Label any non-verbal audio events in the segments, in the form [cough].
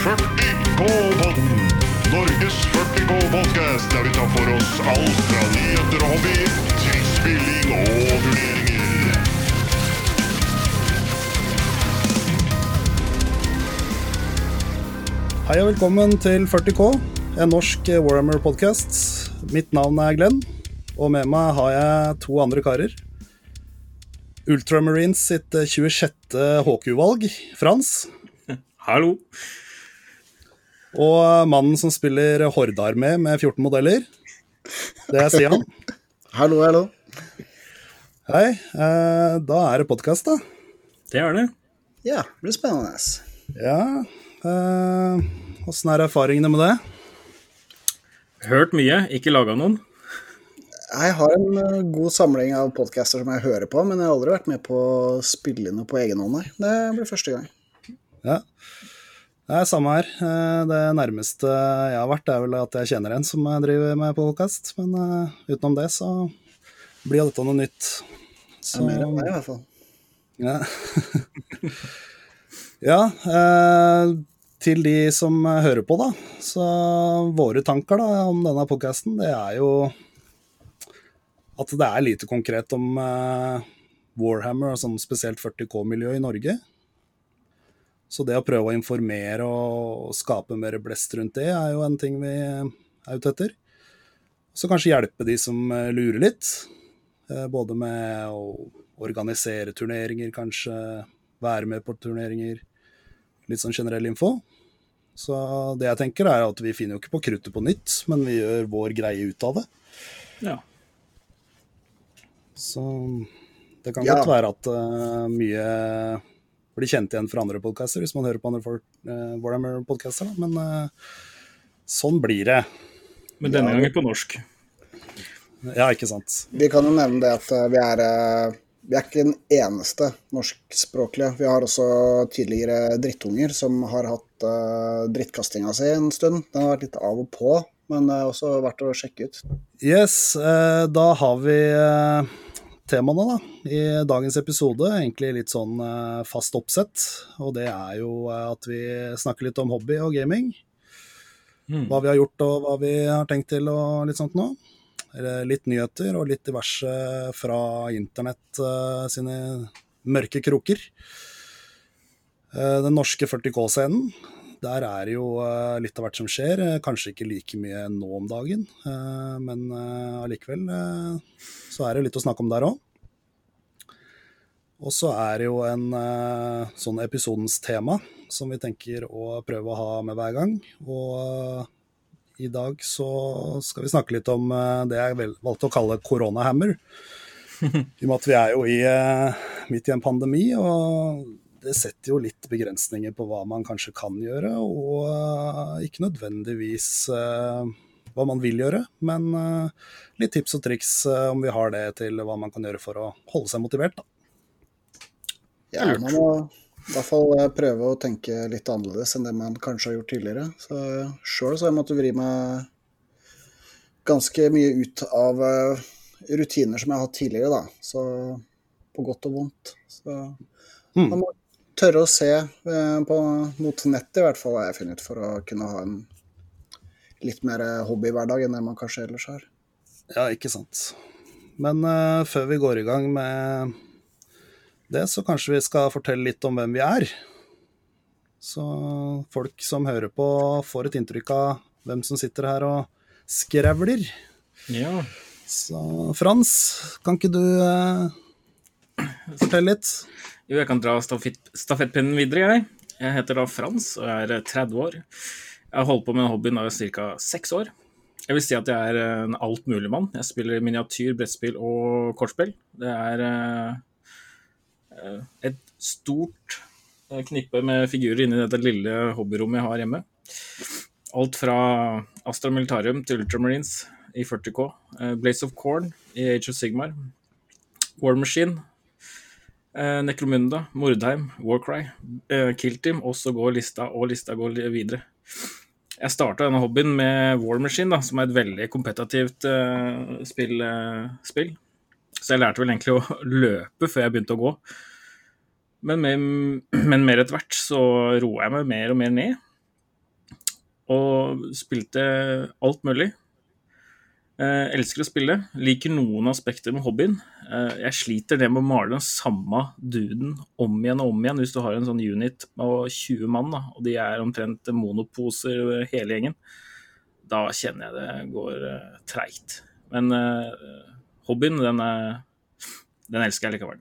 40K-podden. Norges 40K-podkast der vi tar for oss alt fra nyheter og hobby til spilling og turneringer. Hei og velkommen til 40K, en norsk Warhammer-podkast. Mitt navn er Glenn, og med meg har jeg to andre karer. Ultramarines sitt 26. HQ-valg, Frans. Hallo. Og mannen som spiller Hordearmé med 14 modeller. Det er Sian. [laughs] Hallo, hallo. Hei. Eh, da er det podkast, da. Det er det. Ja, det blir spennende. Ja. Åssen er erfaringene med det? Hørt mye, ikke laga noen. Jeg har en eh, god samling av podcaster som jeg hører på, men jeg har aldri vært med på å spille noe på egen hånd, nei. Det blir første gang. Ja. Er samme her. Eh, Det nærmeste jeg har vært, er vel at jeg kjenner en som driver med podkast. Men uh, utenom det så blir dette noe nytt. Det er mer enn meg, i hvert fall. Ja. [laughs] ja eh, til de som hører på, da. Så våre tanker da, om denne podkasten, det er jo at det er lite konkret om eh, Warhammer, og sånn spesielt 40K-miljøet i Norge. Så det å prøve å informere og skape mer blest rundt det, er jo en ting vi er ute etter. Så kanskje hjelpe de som eh, lurer litt. eh, Både med å organisere turneringer, kanskje være med på turneringer. Litt sånn generell info. Så det jeg tenker er at vi finner jo ikke på kruttet på nytt, men vi gjør vår greie ut av det. Ja. Så det kan Ja. godt være at uh, mye blir kjent igjen fra andre podcaster, hvis man hører på andre folk, uh, Warhammer-podcaster, da. Men uh, sånn blir det. Men denne Ja. gangen på norsk. Ja, ikke sant. Vi kan jo nevne det at eh, vi er eh, vi er ikke den eneste norskspråklige. Vi har også tidligere drittunger som har hatt uh, drittkastinga si en stund. Den har vært litt av og på, men det er også verdt å sjekke ut. Yes, eh, da har vi eh, temaene da, i dagens episode. Egentlig litt sånn eh, fast oppsett. Og det er jo eh, at vi snakker litt om hobby og gaming. Mm. Hva vi har gjort og hva vi har tenkt til og litt sånt nå. Litt nyheter og litt diverse fra internett eh, sine mørke kroker. Den norske 40K-scenen, der er det jo eh, litt av hvert som skjer. Eh, Kanskje ikke like mye nå om dagen, eh, men allikevel så er det litt å snakke om der òg. Og så er det jo en sånn episodens tema som vi tenker å prøve å ha med hver gang. Og i dag så skal vi snakke litt om det jeg valgte å kalle koronahammer. [laughs] I og med at vi er jo i, midt i en pandemi, og det setter jo litt begrensninger på hva man kanskje kan gjøre, og ikke nødvendigvis eh, hva man vil gjøre, men eh, litt tips og triks eh, om vi har det til hva man kan gjøre for å holde seg motivert. Da. Ja, man må i hvert fall prøve å tenke litt annerledes enn det man kanskje har gjort tidligere. Så Sjøl så har jeg måttet vri meg ganske mye ut av rutiner som jeg har hatt tidligere, da. Så på godt og vondt. Så Mm. man må tørre å se eh, på, mot nettet, i hvert fall, har jeg funnet, for å kunne ha en litt mer hobbyhverdag enn det man kanskje ellers har. Ja, ikke sant. Men uh, før vi går i gang med det, så kanskje vi skal fortelle litt om hvem vi er. Så folk som hører på, får et inntrykk av hvem som sitter her og skrevler. Ja. Så Frans, kan ikke du eh, fortelle litt? Jo, jeg kan dra stafett, stafettpinnen videre, jeg. Jeg heter da Frans og jeg er 30 år. Jeg har holdt på med hobbyen i ca. seks år. Jeg vil si at jeg er en altmuligmann. Jeg spiller miniatyr, brettspill og kortspill. Det er eh, eh, et stort eh, knippe med figurer inni dette lille hobbyrommet jeg har hjemme. Alt fra Astra Militarium til Ultramarines i 40K, eh, Blaze of Corn i Age of Sigmar, War Machine, eh, Necromunda, Mordheim, Warcry, eh, Killteam, og så går lista, og lista går videre. Jeg starta denne hobbyen med War Machine, da, som er et veldig kompetativt eh, spill, eh, spill. Så jeg lærte vel egentlig å løpe før jeg begynte å gå. Men, med, [clears throat] men mer etter hvert så roa jeg meg mer og mer ned. og spilte alt mulig. Eh, elsker å spille. Liker noen aspekter med hobbyen. Eh, jeg sliter det med å male den samme duden om igjen og om igjen. Hvis du har en sånn unit med 20 mann, da, og de er omtrent monoposer hele gjengen, da kjenner jeg det går uh, treigt. Men hobbyen, den, den elsker jeg likevel.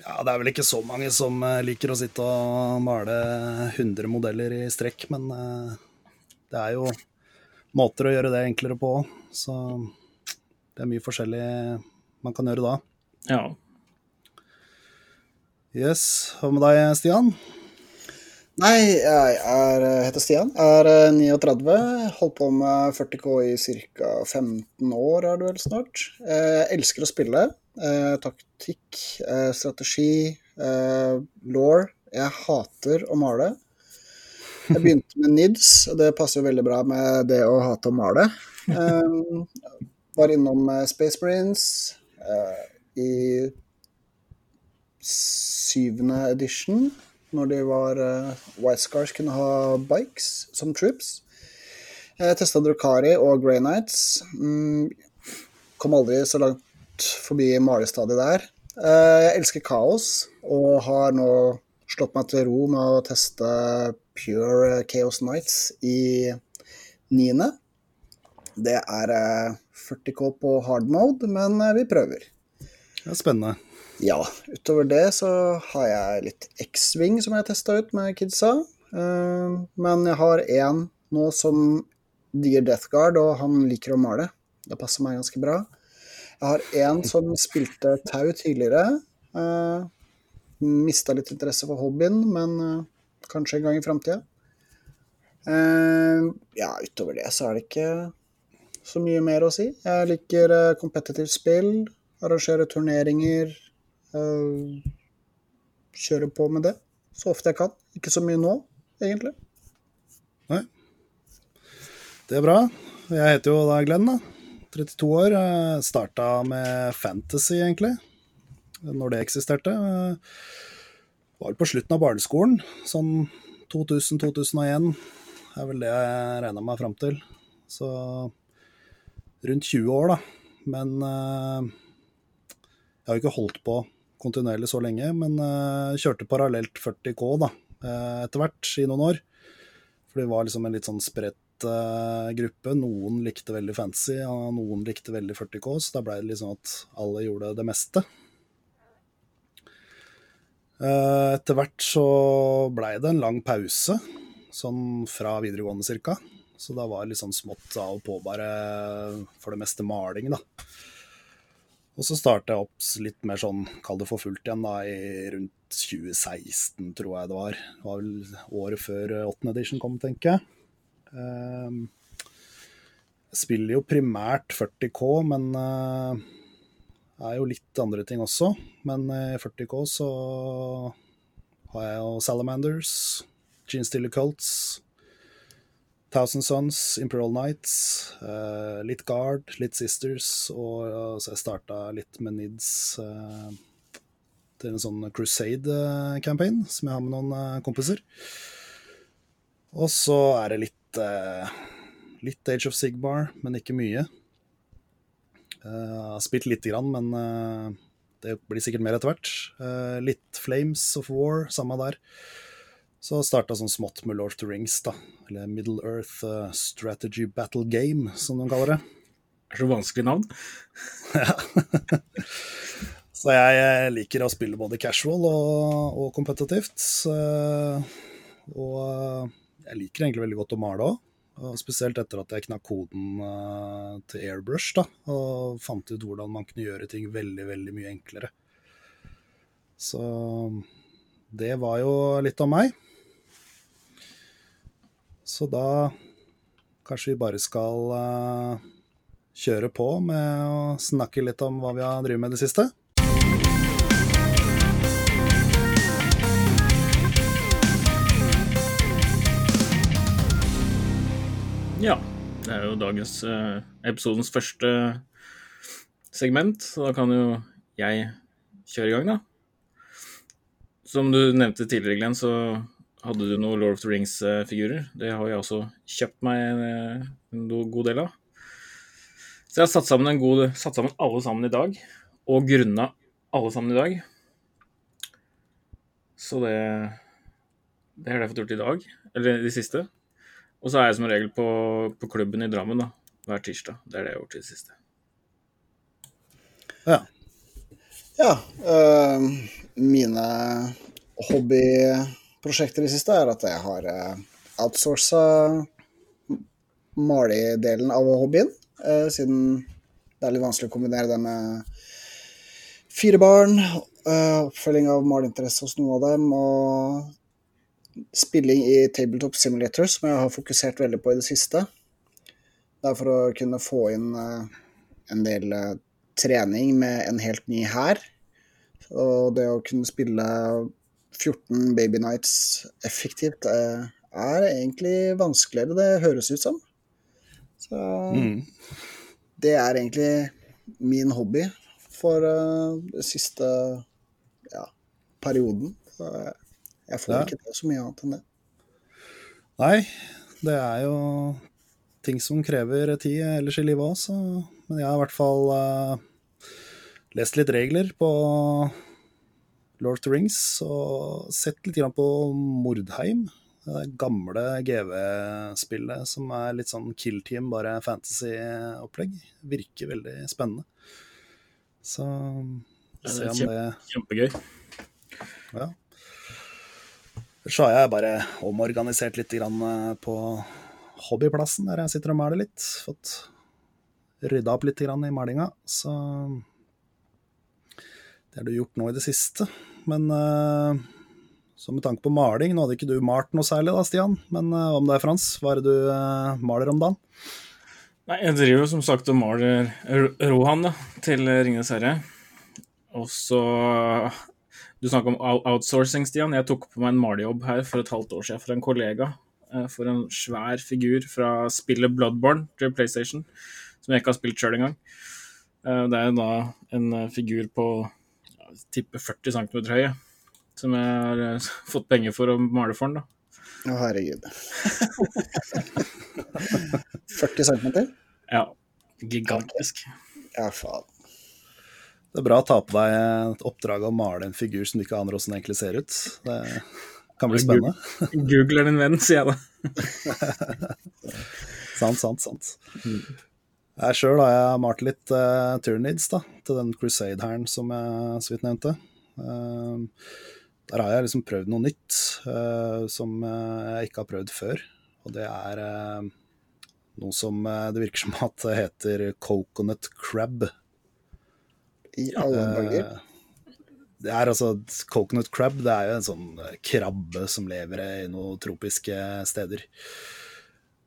Ja, det er vel ikke så mange som liker å sitte og male 100 modeller i strekk, men det er jo måter å gjøre det enklere på. Så det er mye forskjellig man kan gjøre da. Ja. Yes. Hva med deg, Stian? Nei, jeg er, heter Stian. Er 39. Eh, Holdt på med 40K i ca. 15 år, er det vel snart. Jeg eh, elsker å spille. Eh, taktikk, strategi, law. Jeg hater å male. Jeg begynte med NIDS, og det passer veldig bra med det å hate å male. Um, var innom Space Marines i syvende edition når de var uh, White Scars kunne ha bikes som troops. Jeg testa Drukari og Grey Nights. Mm, kom aldri så langt forbi malestadiet der. Uh, jeg elsker kaos og har nå slått meg til ro med å teste Pure Chaos Nights i niende. Det er 40K på hard mode, men vi prøver. Det er spennende. Ja, utover det så har jeg litt X-Wing som jeg testa ut med kidsa. Eh, men jeg har én nå som digger Death Guard, og han liker å male. Det passer meg ganske bra. Jeg har én som spilte tau tidligere. Uh, eh, Mista litt interesse for hobbyen, men uh, kanskje en gang i framtida. Uh, ja, utover det så er det ikke så mye mer å si. Jeg liker uh, spill, arrangere turneringer, Uh, kjøre på med det så ofte jeg kan. Ikke så mye nå, egentlig. Nei. Det er bra. Jeg heter jo da Glenn, da. 32 år. Starta med fantasy, egentlig. Når det eksisterte. Var på slutten av barneskolen. Sånn 2000-2001 er vel det jeg regna meg fram til. Så rundt 20 år, da. Men uh, jeg har ikke holdt på kontinuerlig så lenge, men uh, kjørte parallelt 40K da, uh, etter hvert i noen år. For det var liksom en litt sånn spredt uh, gruppe. Noen likte veldig fancy, og noen likte veldig 40K, så da blei det liksom at alle gjorde det meste. etter hvert så blei det en lang pause, sånn fra videregående cirka. Så da var det litt sånn smått av og på, bare for det meste maling, da. Og så starta jeg opp litt mer sånn, kall det for fullt igjen, da, i rundt 2016, tror jeg det var. Det var vel året før 8. edition kom, tenker jeg. Um, jeg spiller jo primært 40K, men det er jo litt andre ting også. Men i uh, 40K så har jeg jo Salamanders, Gene Stiller Cults, Thousand Sons, Imperial Nights, uh, litt Guard, litt Sisters, og uh, så jeg starta litt med Nids uh, til en sånn Crusade-campaign som jeg har med noen kompiser. Og så er det litt, litt Age of Sigmar, men ikke mye. Jeg har spilt lite grann, men det blir sikkert mer etter hvert. litt Flames of War, samme der. Så starta sånn smått med Lord of the Rings, da. Eller Middle Earth uh, Strategy Battle Game, som de kaller det. Det er så vanskelig navn. ja. [laughs] så jeg liker å spille både casual og. Uh, og uh, jeg liker egentlig veldig godt å male òg. Spesielt etter at jeg knakk koden uh, til airbrush da, og fant ut hvordan man kunne gjøre ting veldig, veldig mye enklere. Så det var jo litt om meg. Så da kanskje vi bare skal uh, kjøre på med å snakke litt om hva vi har drevet med i det siste. Ja, det er jo dagens uh, episodens første segment, så da kan jo jeg kjøre i gang, da. Som du nevnte tidligere, Glenn, så Hadde du noen Lord of the Rings-figurer? Det har jeg også kjøpt meg en, en god del av. Så jeg har satt sammen, en god, satt sammen alle sammen i dag, og grunna alle sammen i dag. Så det Det har jeg fått gjort i dag, eller de siste. Og så er jeg som regel på, på klubben i Drammen da, hver tirsdag. Det er det jeg har gjort i det siste. Ja. Ja. øh, mine hobbyprosjekter i det siste er at jeg har uh, outsourca maledelen av hobbyen, uh, siden det er litt vanskelig å kombinere det med fire barn, uh, oppfølging av maleinteresse hos noen av dem, og spilling i Tabletop Simulator, som jeg har fokusert veldig på i det siste. Det er for å kunne få inn en del trening med en helt ny hær. Og det å kunne spille 14 Baby Nights effektivt er, er egentlig vanskeligere det høres ut som. Så Mm. det er egentlig min hobby for uh, den siste ja, perioden. Så jeg får Ja. ikke til så mye annet enn det. Nei, det er jo ting som krever tid ellers i livet òg, så Men jeg har i hvert fall uh, lest litt regler på Lord of the Rings og sett litt grann på Mordheim. Det gamle GV-spillet som er litt sånn Kill Team, bare fantasy-opplegg. Virker veldig spennende. Så se om det Kjempegøy. Ja. Så har jeg bare omorganisert litt grann eh, på hobbyplassen der jeg sitter og maler litt. Fått rydda opp litt grann i malinga. Så det har du gjort nå i det siste. Men uh, så med tanke på maling, nå hadde ikke du malt noe særlig da, Stian. Men uh, om det er Frans, hva er det du uh, maler om dagen? Nei, jeg driver jo som sagt og maler Rohan da, til Ringenes herre. Og så Du snakker om outsourcing, Stian. Jeg tok på meg en malejobb her for et halvt år siden for en kollega. For en svær figur fra spillet Bloodborne til PlayStation, som jeg ikke har spilt sjøl engang. Det er da en figur på tipper 40 cm høye. som jeg har eh, [laughs] fått penger for å male for den. da. Å, herregud. [laughs] 40 cm? Ja, gigantisk. Ja, faen. Det er bra å ta på deg et oppdrag å male en figur som du ikke aner åssen egentlig ser ut. Det kan bli spennende. Google er din venn, sier jeg da. [laughs] Sant, sant, sant. Jeg sjøl har jeg malt litt uh, Tyranids da, til den Crusade-hæren som jeg så vidt nevnte. Uh, der har jeg liksom prøvd noe nytt uh, som eh, jeg ikke har prøvd før. Og det er eh, noe som eh, det virker som at det heter coconut crab. I alle dager. Eh, Det er altså Coconut crab det er jo en sånn eh, krabbe som lever i noen tropiske steder.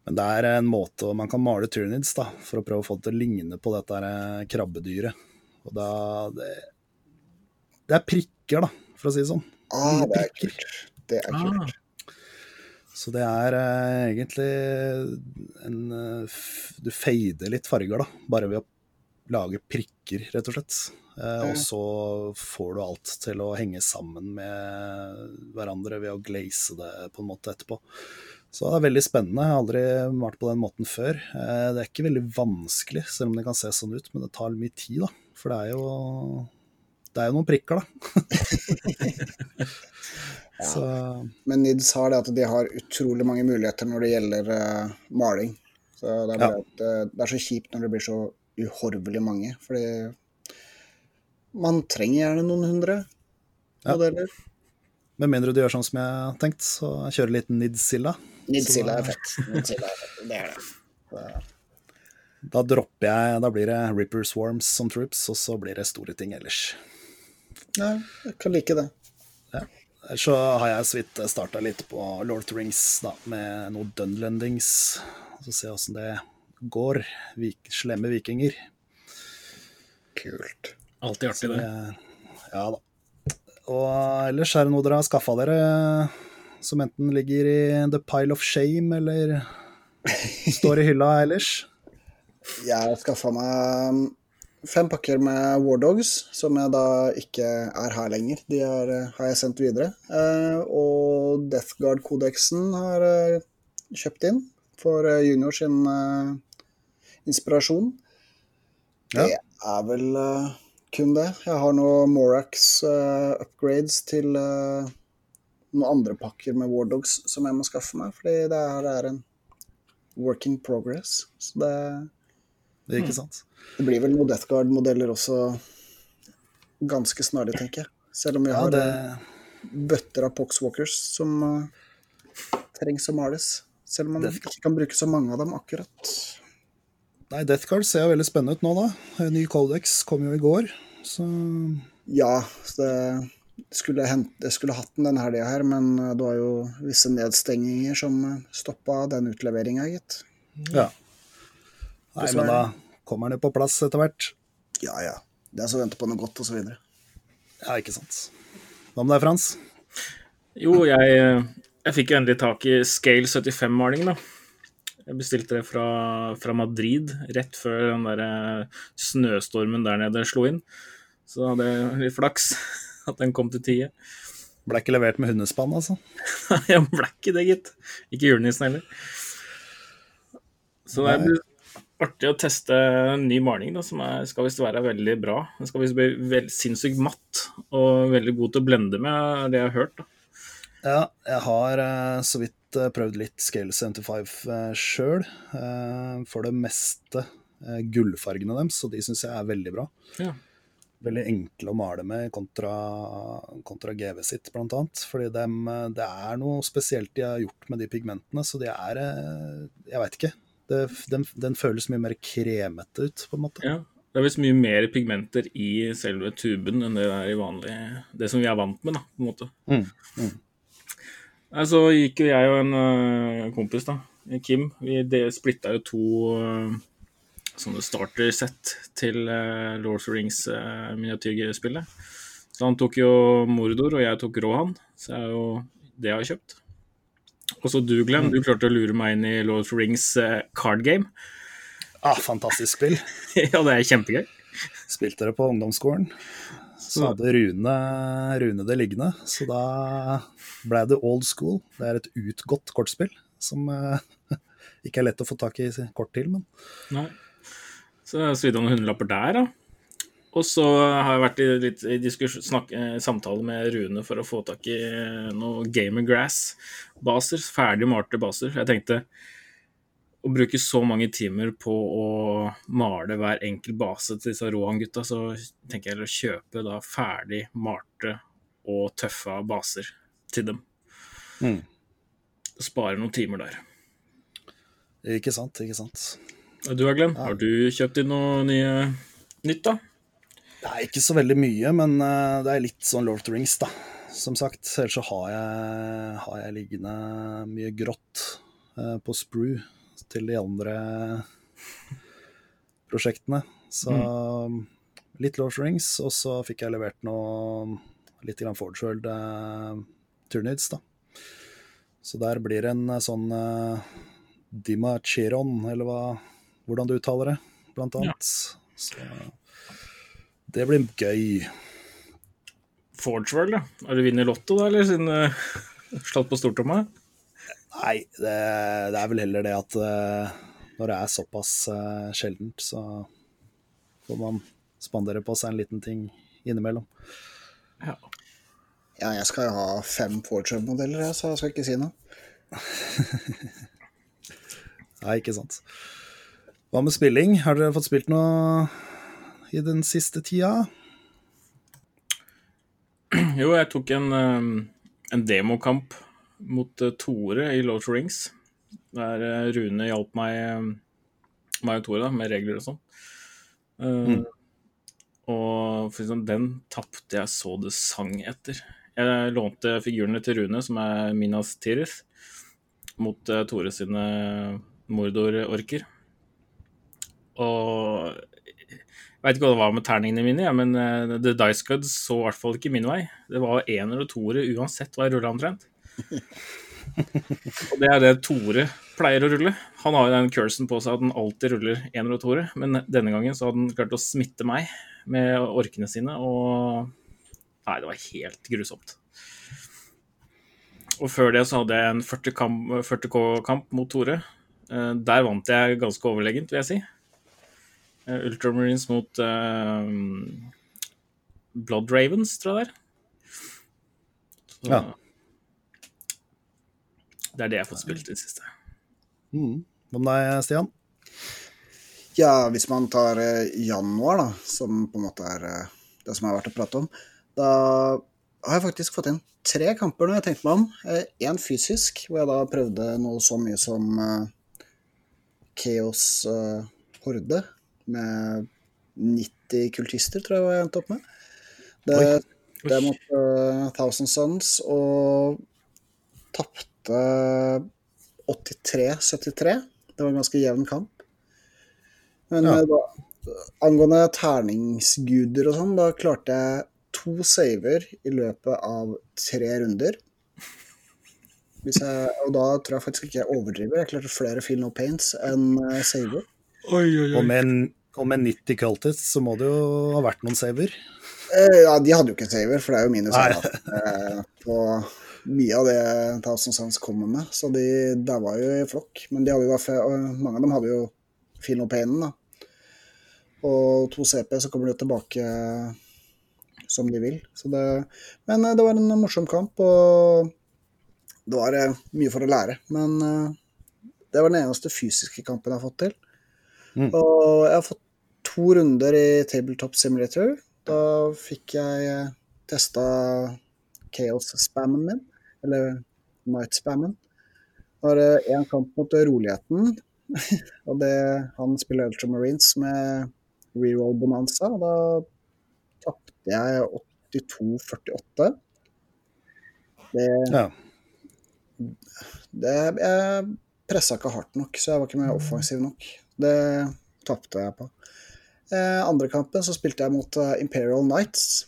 Men det er en måte man kan male turnids da, for å prøve å få det til å ligne på dette eh, krabbedyret. Og da det, det er prikker, da, for å si det sånn. Ah, det er kult. Det er Ah. Så det er eh, egentlig en eh, Du fader litt farger, da, bare ved å lage prikker, rett og slett. Eh, og så får du alt til å henge sammen med hverandre ved å glaze det på en måte etterpå. Så det er veldig spennende. Jeg har aldri malt på den måten før. Eh, det er ikke veldig vanskelig, selv om det kan se sånn ut, men det tar mye tid, da. For det er jo det er jo noen prikker, da. [laughs] Så Men NIDS har det at de har utrolig mange muligheter når det gjelder uh, maling. Så det er, Ja. at, eh, det er så kjipt når det blir så uhorvelig mange, fordi man trenger gjerne noen hundre Ja. Med mindre du gjør sånn som jeg har tenkt, så kjører litt Nidsilla. Nidsilla er fett. Nidsilla er fett. Det er det. Så, Da dropper jeg Da blir det Ripper Swarms som troops, og så blir det store ting ellers. ja, jeg kan like det. Ja. så har jeg så vidt starta litt på Lord of the Rings, da, med noe Dunlendings. Så ser jeg åssen det går. Vik slemme vikinger. Kult. Alltid artig, det. Ja da. Og ellers er det noe dere har skaffa dere som enten ligger i the pile of shame, eller står i hylla ellers? [laughs] Jeg skaffa meg fem pakker med War Dogs, som jeg da ikke er her lenger. De er, eh, har jeg sendt videre. Eh, og Death Guard-kodeksen har jeg kjøpt inn for eh, Junior sin eh, inspirasjon. Ja. Det er vel eh, kun det. Jeg har noen Morax eh, upgrades til eh, noen andre pakker med War Dogs som jeg må skaffe meg, fordi det her er en work in progress. Så det, Det er ikke sant? det blir vel noen Death Guard-modeller også ganske snarlig, tenker jeg. Selv om vi Ja, har det, eh, bøtter av Poxwalkers som uh, trengs å males. Selv om man Death ikke kan bruke så mange av dem akkurat. nei, Death Guard ser veldig spennende ut nå, da. En Ny Codex kom jo i går, så Ja, så det skulle, hente, skulle hatt den denne helga her, men eh, det var jo visse nedstenginger som stoppa den utleveringa, gitt. ja. Nei, men da kommer den jo på plass etter hvert. Ja ja. Det er så å vente på noe godt, og så videre. Ja, ikke sant. Hva med deg, Frans? Jo, jeg, jeg fikk jo endelig tak i Scale 75-maling, da. Jeg bestilte det fra, fra Madrid rett før den der eh, snøstormen der nede slo inn. Så hadde jeg litt flaks [laughs] at den kom til tide. Ble ikke levert med hundespann, altså? [laughs] Jeg ble ikke det, gitt. Ikke julenissen heller. Så det er blir artig å teste en ny maling da, som er, skal visst være veldig bra. Den skal visst bli veld, sinnssykt matt og veldig god til å blende med, det jeg har hørt. da. Ja, jeg har eh, så vidt eh, prøvd litt Scale 75 uh, sjøl. for det meste eh, gullfargene deres, og de syns jeg er veldig bra. Ja. Veldig enkle å male med kontra, kontra GV sitt, annet. Fordi eh, det er noe spesielt de har gjort med de pigmentene, så de er eh, Jeg veit ikke. Det, den, den føles mye mer kremete ut, på en måte. Ja. Det er visst mye mer pigmenter i selve tuben enn det er i vanlig Det som vi er vant med, da, på en måte. Mm, mm. Nei, Så gikk jo jeg og en øh, kompis, da, Kim, vi splitta jo to øh, sånne starter-sett til uh, Lord of the Rings uh, miniatyrspillet. Så han tok jo Mordor, og jeg tok Rohan. Så er jo det jeg har kjøpt. Og så du, Glenn, du klarte å lure meg inn i Lord of the Rings uh, card game. Ah, fantastisk spill. [laughs] ja, det er kjempegøy. Spilte det på ungdomsskolen. Så hadde Rune, Rune det liggende, så da ble det old school. Det er et utgått kortspill som uh, [laughs] ikke er lett å få tak i kort til, men Nei. Så svidde han noen hundrelapper der, da. Og så har jeg vært i litt i snakk, eh, samtale med Rune for å få tak i eh, noe Gamer Grass-baser. Ferdig malte baser. Jeg tenkte å bruke så mange timer på å male hver enkel base til disse Rohan-gutta, så tenker jeg å kjøpe da ferdig malte og tøffa baser til dem. Mm. Spare noen timer der. ikke sant, ikke sant. Du, Glenn, har du kjøpt inn noe nye nytt, da? Er ikke så veldig mye, men eh, det er litt sånn Lord of the Rings, da. Som sagt, ellers så har jeg, har jeg liggende mye grått eh, på sprue til de andre prosjektene. Så litt Lord of the Rings, og så fikk jeg levert noe litt grann Forge World eh, Turnades, da. Så der blir det en sånn uh, Dima Chiron, eller hva, hvordan du uttaler det, blant Ja. annet. Så det blir gøy. Forge World, ja. Har du vunnet Lotto, da, eller siden uh, slått på stortromma? Nei, det, det er vel heller det at uh, når det er såpass uh, sjeldent, så får man spandere på seg en liten ting innimellom. Ja. Ja, jeg skal jo ha fem Fortune-modeller, så jeg skal ikke si noe. [laughs] Nei, ikke sant. Hva med spilling? Har dere fått spilt noe i den siste tida? Jo, jeg tok en, um, en demokamp mot uh, Tore i Lord of Rings. Der uh, Rune hjalp meg, um, meg og Tore da, med regler og sånn. Uh, Og for eksempel, den tapte jeg så det sang etter. Jeg lånte figurene til Rune, som er Minas Tirith, mot uh, Tore sine Mordor-orker. Og jeg veit ikke hva det var med terningene mine, ja, men uh, The Dice Guds så i hvert fall ikke min vei. Det var ener og toere uansett hva jeg rulla omtrent. Og det er det Tore pleier å rulle. Han har jo den cursen på seg at han alltid ruller ener og toere, men denne gangen så hadde han klart å smitte meg med orkene sine, og Nei, det var helt grusomt. Og før det så hadde jeg en 40K-kamp 40 mot Tore. Uh, der vant jeg ganske overlegent, vil jeg si. Eh, Ultramarines mot uh, Blood Ravens, tror jeg det er. Så, Ja. Det er det jeg har fått spilt i det siste. Mm. Hva med deg, Stian? Ja, hvis man tar eh, januar, da, som på en måte er det som er verdt å prate om, da har jeg faktisk fått inn tre kamper når jeg tenkte meg om. Én fysisk, hvor jeg da prøvde noe så mye som Chaos Horde, med 90 kultister, tror jeg jeg endte opp med. Det, det er mot uh, Thousand Sons, og tapte 83-73. Det var en ganske jevn kamp. Men Ja. eh, da, angående terningsguder og sånn, da klarte jeg to saver i løpet av tre runder. Jeg, og da tror jeg faktisk ikke jeg overdriver. Jeg klarte flere feel no paints enn eh, oi. Og med, en- og med 90 cultists så må det jo ha vært noen saver. Eh, ja, de hadde jo ikke saver, for det er jo minus eh, på mye av det Thousand Sons kommer med. Så de der var jo i flokk. Men de hadde jo da, mange av dem hadde jo painen, da. Og to CP, så kommer de jo tilbake som de vil. Så det, men eh, det var en morsom kamp, og det var eh, mye for å lære. Men eh, det var den eneste fysiske kampen jeg har fått til. Mm. Og jeg har fått to runder i Tabletop Simulator. Da fikk jeg testa Chaos-spammen min, eller Night-spammen. Det var én kamp mot roligheten, [laughs] og det, han spiller Ultramarines med reroll bonanza, og da tapte jeg 82-48. Det, Ja. det Jeg pressa ikke hardt nok, så jeg var ikke mer offensiv nok. Det tapte jeg på. Eh, andre kampen så spilte jeg mot eh, Imperial Knights.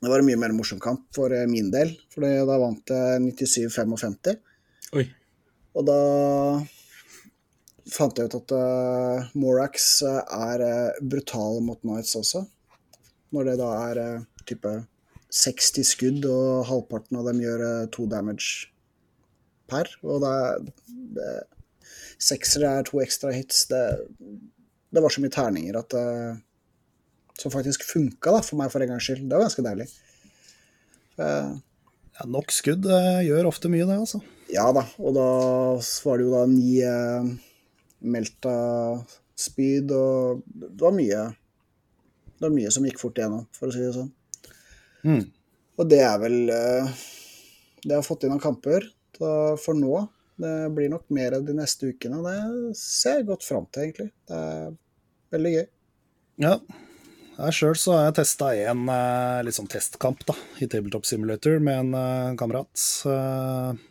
Det var en mye mer morsom kamp for eh, min del, for da vant jeg 97-55. Oi. Og da fant jeg ut at uh, Morax er uh, brutale mot Knights også. Når det da er uh, type 60 skudd, og halvparten av dem gjør uh, to damage per. Og det er det, Seksere er to ekstra hits. Det, det var så mye terninger at det Som faktisk funka da, for meg for en gangs skyld. Det var ganske deilig. Uh, Ja, nok skudd uh, gjør ofte mye, det, altså. ja da, og da var det jo da ni uh, melta spyd, og det var mye Det var mye som gikk fort igjennom, for å si det sånn. Mm. Og det er vel eh, Det jeg har fått inn av kamper da, for nå. Det blir nok mer de neste ukene. Det ser jeg godt fram til, egentlig. Det er veldig gøy. Ja. Jeg sjøl så har jeg testa en eh, litt sånn testkamp da, i Tabletop Simulator med en eh, kamerat. Eh,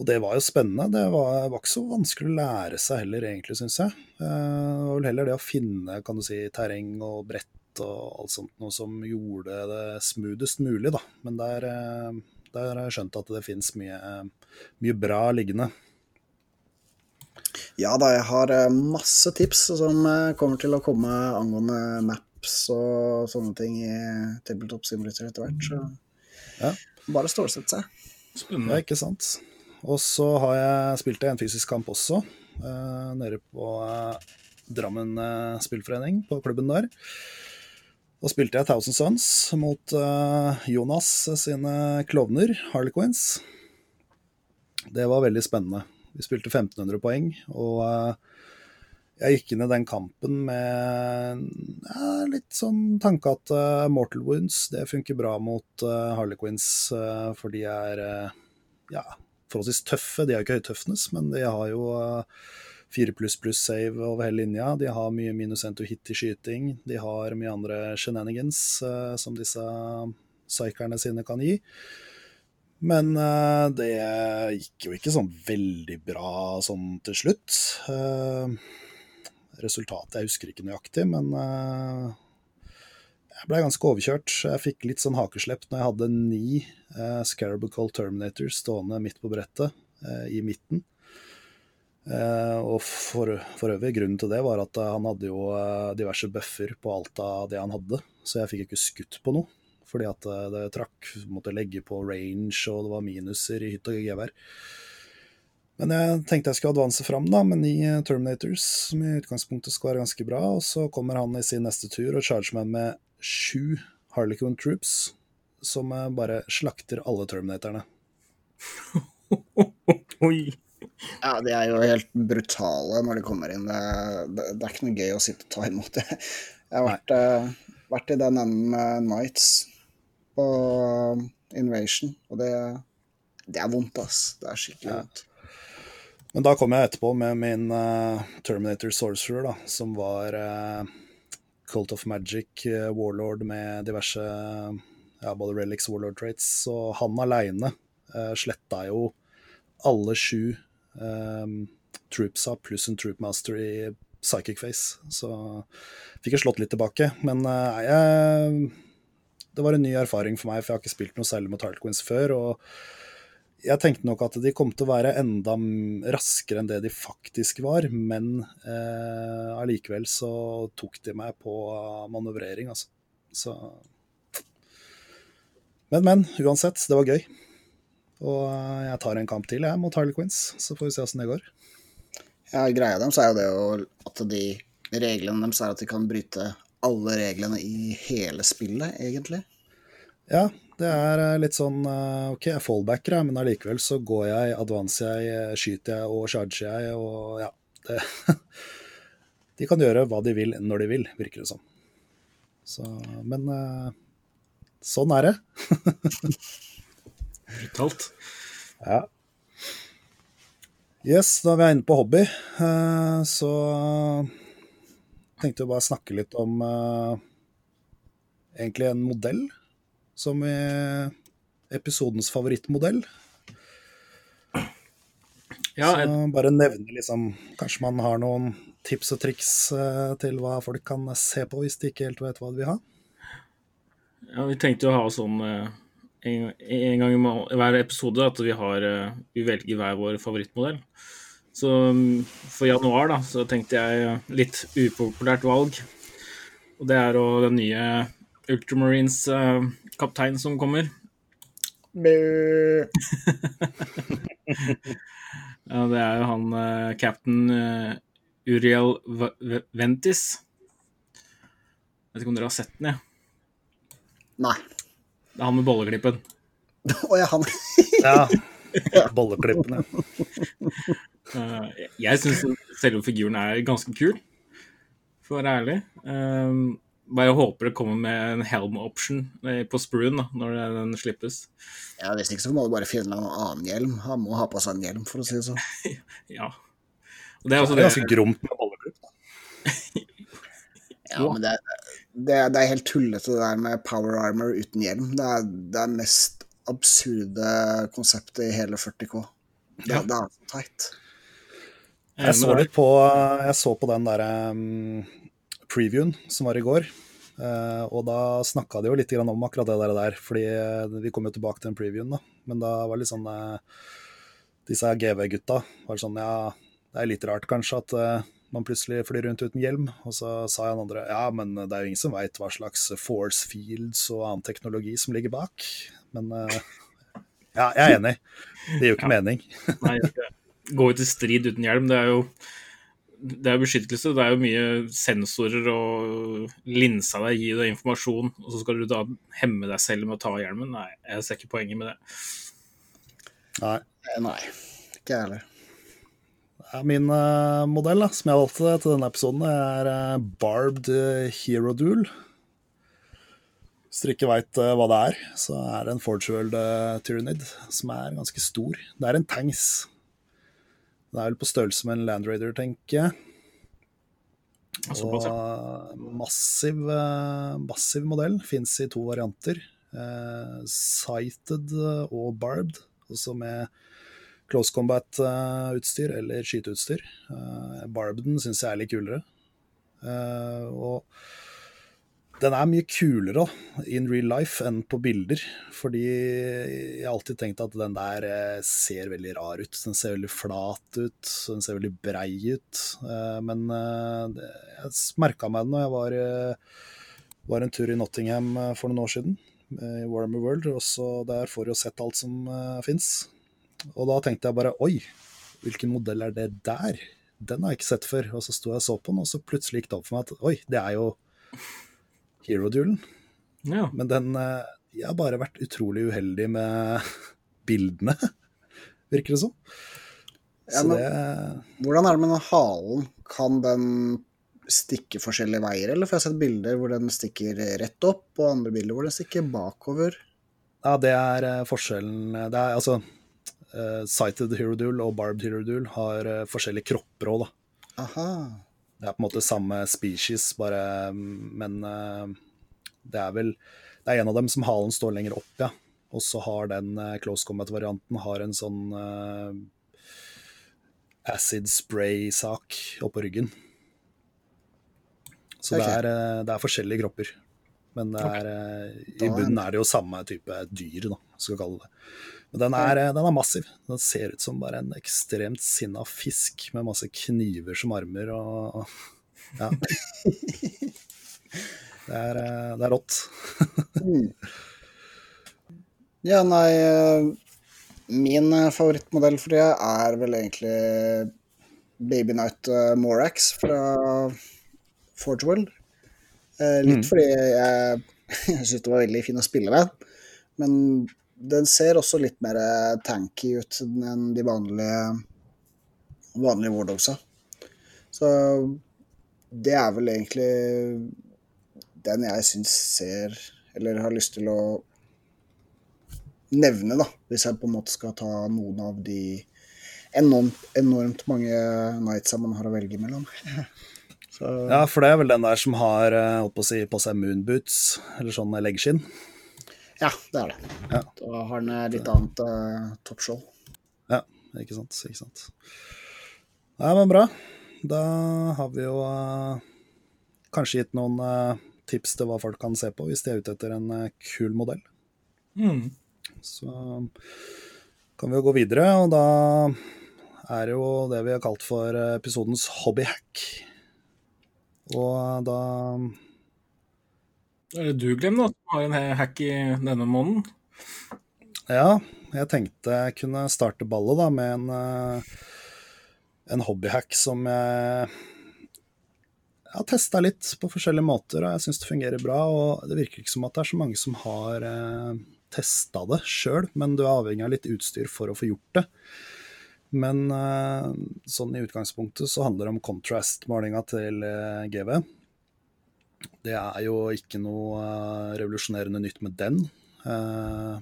og det var jo spennende. Det var, var ikke så vanskelig å lære seg heller, egentlig, syns jeg. Det var vel heller det å finne kan du si, terreng og brett og alt sånt noe som gjorde det smoothest mulig, da. Men der, eh, der har jeg skjønt at det fins mye, mye bra liggende. Ja da, jeg har eh, masse tips som eh, kommer til å komme angående maps og sånne ting i Tabletop Simulator etter hvert. Så Ja. bare stålsette seg. Ja, Spennende. ikke sant. Og så har jeg spilt en fysisk kamp også, eh, nede på eh, Drammen eh, spillforening, på klubben der. Da spilte jeg Thousand Sons mot uh, Jonas sine klovner, Harlequins. Det var veldig spennende. Vi spilte 1500 poeng, og uh, jeg gikk inn i den kampen med ja, litt sånn tanke at uh, Mortal Wounds det funker bra mot uh, Harlequins, for de er ja, forholdsvis tøffe. De er jo ikke høytøffnes, men de har jo eh, 4 pluss pluss save over hele linja. De har mye minus 1 to hit i skyting. De har mye andre shenanigans uh, som disse psykerne sine kan gi. Men uh, det gikk jo ikke sånn veldig bra sånn til slutt. Uh, resultatet jeg husker ikke nøyaktig, men eh, jeg ble ganske overkjørt. Jeg fikk litt sånn hakeslepp når jeg hadde ni uh, Scarabical Terminators stående midt på brettet eh, i midten. Uh, og for, for, øvrig, grunnen til det var at han hadde jo diverse buffer på alt av det han hadde, så jeg fikk ikke skutt på noe. Fordi at det trakk, måtte legge på range, og det var minuser i hytt og gevær. Men jeg tenkte jeg skulle advanse fram da, med ni Terminators, som i utgangspunktet skal være ganske bra. Og så kommer han i sin neste tur og charger meg med sju Harlequin Troops, som bare slakter alle Terminatorene. [laughs] Oi. [laughs] Ja, de er jo helt brutale når de kommer inn. Det, det, det er ikke noe gøy å sitte og ta imot det. Jeg har vært, uh, vært i den enden med Nights på Invasion, og det, det er vondt, ass. Det er skikkelig ja. vondt. Men da kom jeg etterpå med min uh, Terminator Sorcerer, da, som var uh, Cult of Magic, Warlord med diverse ja, både Relics Warlord traits. Og han aleine uh, sletta jo alle sju um, troopsa pluss en troopmaster i Psychic Face. Så fikk jeg slått litt tilbake. Men jeg, det var en ny erfaring for meg, for jeg har ikke spilt noe særlig mot Harlequins før. og jeg tenkte nok at de kom til å være enda raskere enn det de faktisk var, men eh, allikevel så tok de meg på manøvrering, altså. Så Men, men. Uansett, det var gøy. Og jeg tar en kamp til, jeg, mot Harley Quinns, så får vi se åssen det går. Ja, greia deres er jo det at de reglene deres er at de kan bryte alle reglene i hele spillet, egentlig. Ja, det er eh, litt sånn eh, OK, jeg fallbacker, men allikevel så går jeg, advanser jeg, eh, skyter jeg og charger jeg, og ja det, [laughs] De kan gjøre hva de vil når de vil, virker det som. Så, men sånn er det. [laughs] Brutalt. ja. Yes, da er vi inne på hobby, så tenkte vi bare snakke litt om egentlig en modell som i episodens favorittmodell. Ja, jeg... Så bare nevne liksom Kanskje man har noen tips og triks eh, til hva folk kan se på hvis de ikke helt vet hva de vil ha? Ja, vi tenkte jo å ha sånn eh, en, en gang i hver episode at vi, har, eh, vi velger hver vår favorittmodell. Så mm, for januar da, så tenkte jeg litt upopulært valg. Og det er jo den nye Ultramarines kaptein som kommer. [laughs] ja, det er jo han uh, captain uh, Uriel v Ventis. Vet ikke om dere har sett den, jeg. Nei. Det er han med bolleklippen. Å ja, han. [laughs] ja. Bolleklippen, ja. uh, jeg syns selve figuren er ganske kul, for å være ærlig. Um, bare håper det kommer med en helm option eh, på spruen da, når den slippes. Ja, Hvis ikke så må du bare finne en annen hjelm. Han må ha på seg en hjelm, for å si det sånn. [laughs] ja. Og det er også det. Ganske gromt med bolleklipp, ja, men det er, det, det er, helt tullete det der med power armor uten hjelm. Det er det er mest absurde konseptet i hele 40K. Det, ja. det er så teit. Jeg så litt på, jeg så på den derre um previewen som var i går. Uh, og da snakka de jo litt om akkurat det der, fordi uh, vi kom jo tilbake til den previewen, da. Men da var det litt sånn uh, Disse GV-gutta var sånn Ja, det er litt rart kanskje at man plutselig flyr rundt uten hjelm. Og så sa han andre ja, men det er jo ingen som veit hva slags force fields og annen teknologi som ligger bak. Men ja, jeg er enig. Det gir jo ikke [laughs] ja. mening. Nei, gå ut i strid uten hjelm, det er jo det er beskyttelse. Det er jo mye sensorer og linsa deg gi deg informasjon, og så skal du da hemme deg selv med å ta hjelmen. Nei, jeg ser ikke poenget med det. Nei. Eh, nei, ikke jeg heller. Min uh, modell da, som jeg valgte til denne episoden, er uh, Barbed Hero Duel. Hvis dere ikke veit hva det er, så er det en Forgeworld Tyrannid som er ganske stor. Det er en tanks Det er vel på størrelse med en Land Raider, tenker jeg. Og massiv, eh, massiv modell. Fins i to varianter. Eh, sighted og barbed, også med close combat-utstyr eller skyteutstyr. Barbden barbeden syns jeg er litt kulere. Eh, og den er mye kulere in real life enn på bilder. Fordi jeg har alltid tenkt at den der eh, ser veldig rar ut. Den ser veldig flat ut, den ser veldig brei ut. Eh, men eh, jeg merka meg den når jeg var, var, en tur i Nottingham for noen år siden, i Warmer World. Og der får du sett alt som fins. Og da tenkte jeg bare oi, hvilken modell er det der? Den har jeg ikke sett før. Og så sto jeg og så på den, og så plutselig gikk det opp for meg at oi, det er jo Hero-duelen. Ja. Men den eh, Jeg har bare vært utrolig uheldig med [laughs] bildene, virker det som. Ja, men, det... Hvordan er det med den halen? Kan den stikke forskjellige veier, eller? For jeg har sett bilder hvor den stikker rett opp, og andre bilder hvor den stikker bakover. Ja, det er uh, forskjellen. Det er altså uh, Sighted herodule og Barbed herodule har uh, forskjellige kropper òg, da. Aha. Det er på en måte samme species, bare Men uh, det er vel Det er en av dem som halen står lenger opp, ja. Og så har den close combat-varianten har en sånn acid spray-sak oppå ryggen. Så okay. det, er, det, er, forskjellige kropper. Men er, i bunnen er det jo samme type dyr, da, skal vi kalle det. Men den er, den er, massiv. Den ser ut som bare en ekstremt sinna fisk med masse kniver som armer og Ja. [laughs] Det er, det er rått. Mm. ja, nei Min favorittmodell for det er vel egentlig Baby Night eh, Morax fra Forge World. Eh, litt mm. fordi jeg, [laughs] jeg syntes det var veldig fin å spille med. Men den ser også litt mer tanky ut enn de vanlige, vanlige Wardogsa. Så det er vel egentlig den jeg syns ser Eller har lyst til å nevne, da, hvis jeg på en måte skal ta noen av de enormt, enormt mange nightsa man har å velge mellom. [laughs] Så... Ja, for det er vel den der som har holdt på, si, på seg moonboots, eller sånn leggskinn? Ja, det er det. Ja. Da har han litt annet uh, toppshow. Ja, ikke sant. Ikke sant. Nei, men bra. Da har vi jo uh, kanskje gitt noen uh, tips til hva folk kan se på hvis de er ute etter en uh, kul modell. Mm. Så kan vi jo gå videre, og da er det jo det vi har kalt for episodens hobbyhack. Og da er det du, Glem, da, som har en hack i denne måneden? Ja, jeg tenkte jeg kunne starte ballet da, med en, eh, en hobbyhack som jeg har testa litt på forskjellige måter, og jeg syns det fungerer bra. og Det virker ikke som at det er så mange som har eh, testa det sjøl, men du er avhengig av litt utstyr for å få gjort det. Men eh, sånn i utgangspunktet så handler det om contrast-målinga til eh, GV. Det er jo ikke noe uh, revolusjonerende nytt med den. Uh,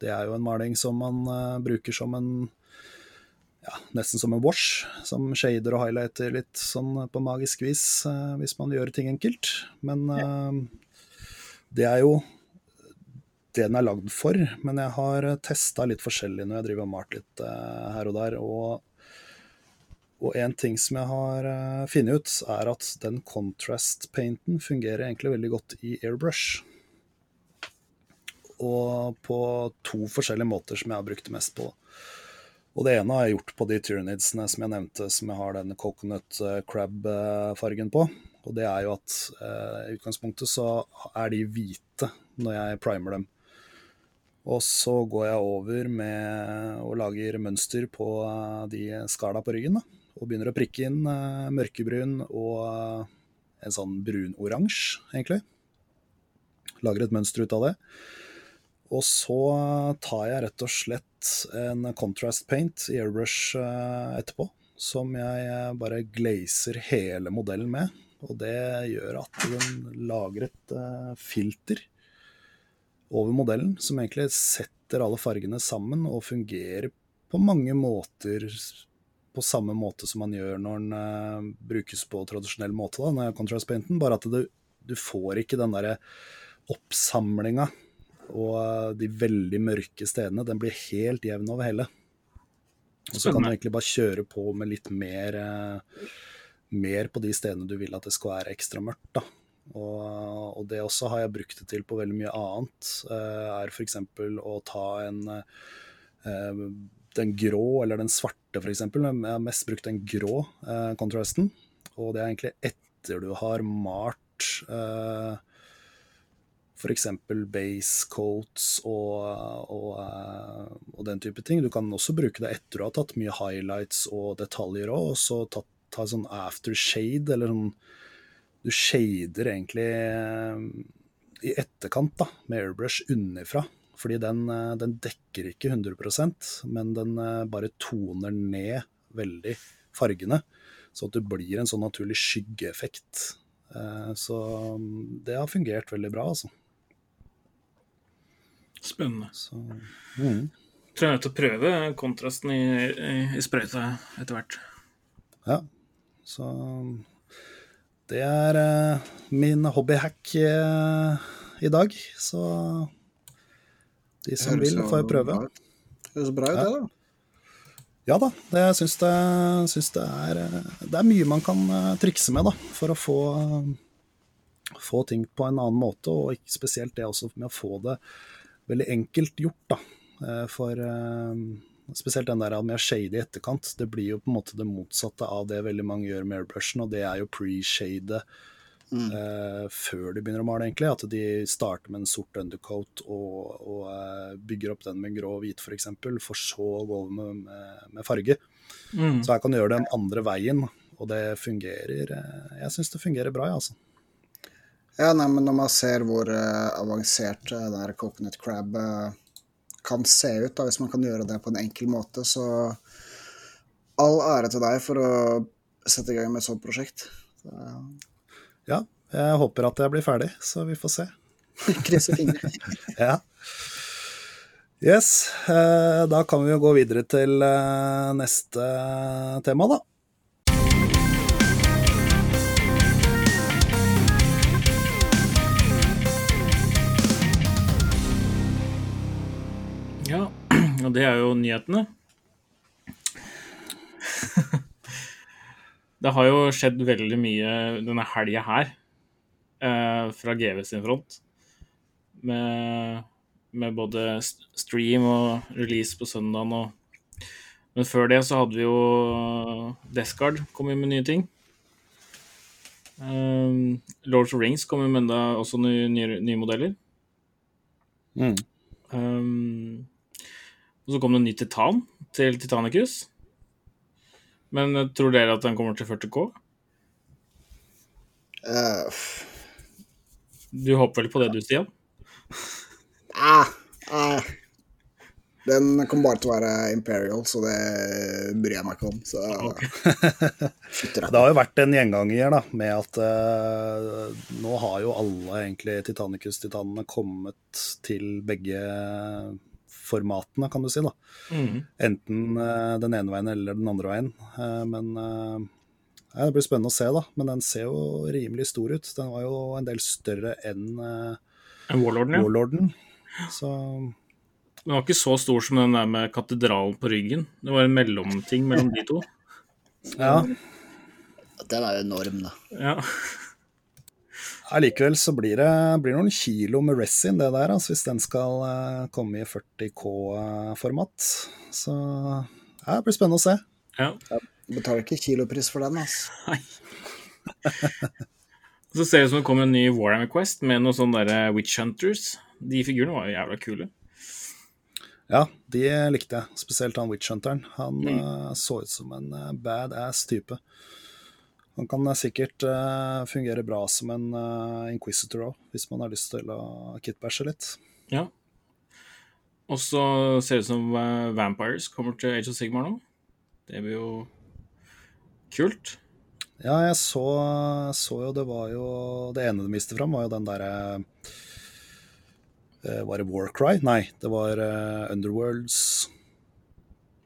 det er jo en maling som man uh, bruker som en ja, nesten som en wash, som shader og highlighter litt sånn på magisk vis, hvis man gjør ting enkelt. Men det er jo det den er lagd for. Men jeg har testa litt forskjellig når jeg driver og malt litt her og der. og og en ting som jeg har uh, funnet ut, er at den contrast-painten fungerer egentlig veldig godt i airbrush. Og på to forskjellige måter som jeg har brukt det mest på. Og det ene har jeg gjort på de Tyranidsene som jeg nevnte, som jeg har den coconut uh, crab-fargen på. Og det er jo at uh, i utgangspunktet så er de hvite når jeg primer dem. Og så går jeg over med og lager mønster på de skala på ryggen. da og begynner å prikke inn uh, mørkebrun og uh, en sånn brunoransje, egentlig. Lager et mønster ut av det. Og så tar jeg rett og slett en contrast paint i airbrush uh, etterpå, som jeg bare glazer hele modellen med. Og det gjør at den lager et filter over modellen, som egentlig setter alle fargene sammen og fungerer på mange måter på samme måte som man gjør når den uh, brukes på tradisjonell måte, da, når contrast painten, bare at det, du får ikke den derre oppsamlinga og uh, de veldig mørke stedene. Den blir helt jevn over hele. Og så kan du egentlig bare kjøre på med litt mer, uh, mer på de stedene du vil at det skal være ekstra mørkt. da. Og, og det også har jeg brukt det til på veldig mye annet. Uh, er f.eks. å ta en uh, den grå eller den svarte, f.eks. Jeg har mest brukt den grå eh, contrasten. Og det er egentlig etter du har malt eh, f.eks. base coats og, og, og, den type ting. Du kan også bruke det etter du har tatt mye highlights og detaljer òg, og så ta, ta sånn aftershade, eller sånn Du shader egentlig eh, i etterkant da, med airbrush underfra. Fordi den, eh, den dekker ikke 100% men den eh, bare toner ned veldig fargene. Så at det blir en sånn naturlig skyggeeffekt. Så mm, det har fungert veldig bra, altså. Spennende. Så, mm. Tror jeg er nødt til å prøve kontrasten i, i, i sprøyta etter hvert. Ja, så det er uh, min hobbyhack uh, i dag. Så de som vil, får prøve. Det høres bra ut, det, da. Ja da, det, jeg syns, det, syns det, er, eh, det er mye man kan trikse med da, for å få, få ting på en annen måte, og ikke spesielt det også med å få det veldig enkelt gjort, da. Eh, for uh, spesielt den der med shade i etterkant. Det blir jo på en måte det motsatte av det veldig mange gjør med airbrushen, og det er jo pre-shade mm. uh, før de begynner å male, egentlig. At de starter med en sort undercoat og, og uh, bygger opp den med grå og hvit, f.eks., for, for så å gå over med, med, med farge. Mm. Så jeg kan gjøre den andre veien, og det fungerer Jeg syns det fungerer bra, jeg, altså. Ja, nei, men når man ser hvor uh, avansert uh, den her coconut crab uh, kan se ut, da, hvis man kan gjøre det på en enkel måte, så all ære til deg for å sette i gang med et sånt prosjekt. Så, ja, jeg håper at jeg blir ferdig, så vi får se. [laughs] Krysser fingre. [laughs] ja. Yes, da kan vi jo gå videre til neste tema, da. Ja, [clears throat] og det er jo nyhetene. [laughs] det har jo skjedd veldig mye denne helga her eh, fra GV sin front. Med, med, både stream og release på søndagen og Men før det så hadde vi jo Deskard kom med nye ting. Um, Lords of Rings kom jo med enda også nye, nye, nye modeller. Mm. Um, og så kom det en ny Titan til Titanicus. Men eh, tror dere at den kommer til 40K? Uh, eh, du håper vel på det du, Stian? Uh, uh, Den kommer bare til å være Imperial, så det bryr jeg meg ikke om. Så okay. det har jo vært en gjenganger da, med at uh, nå har jo alle egentlig Titanicus-titanene kommet til begge formatene, kan du si. da. Mm. Enten uh, den ene veien eller den andre veien. Uh, men uh, ja, Det blir spennende å se, da. Men den ser jo rimelig stor ut. Den var jo en del større enn Warlorden. Ja. Warlorden. Så Den var ikke så stor som den der med katedralen på ryggen. Det var en mellomting mellom de to. Ja. Den er jo enorm, da. Ja. Allikevel så blir det blir noen kilo med resin, det der, altså, hvis den skal uh, komme i 40K-format. Så ja, det blir spennende å se. Ja. Jeg betaler ikke kilopris for den, altså. Nei. [laughs] så ser det ut som det kommer en ny Warhammer Quest med noen sånne der Witch Hunters. De figurene var jo jævla kule. Ja, de likte jeg. Spesielt han Witch Hunteren. Han mm. uh, så ut som en badass type. Han kan sikkert uh, fungere bra som en uh, inquisitor òg, hvis man har lyst til å kitbæsje litt. Ja. Og så ser det ut som uh, Vampires kommer til Age of Sigmar nå. Det blir jo kult. Ja, jeg så, så, jo det var jo Det ene de viste fram, var jo den derre Var det Warcry? Nei, det var Underworlds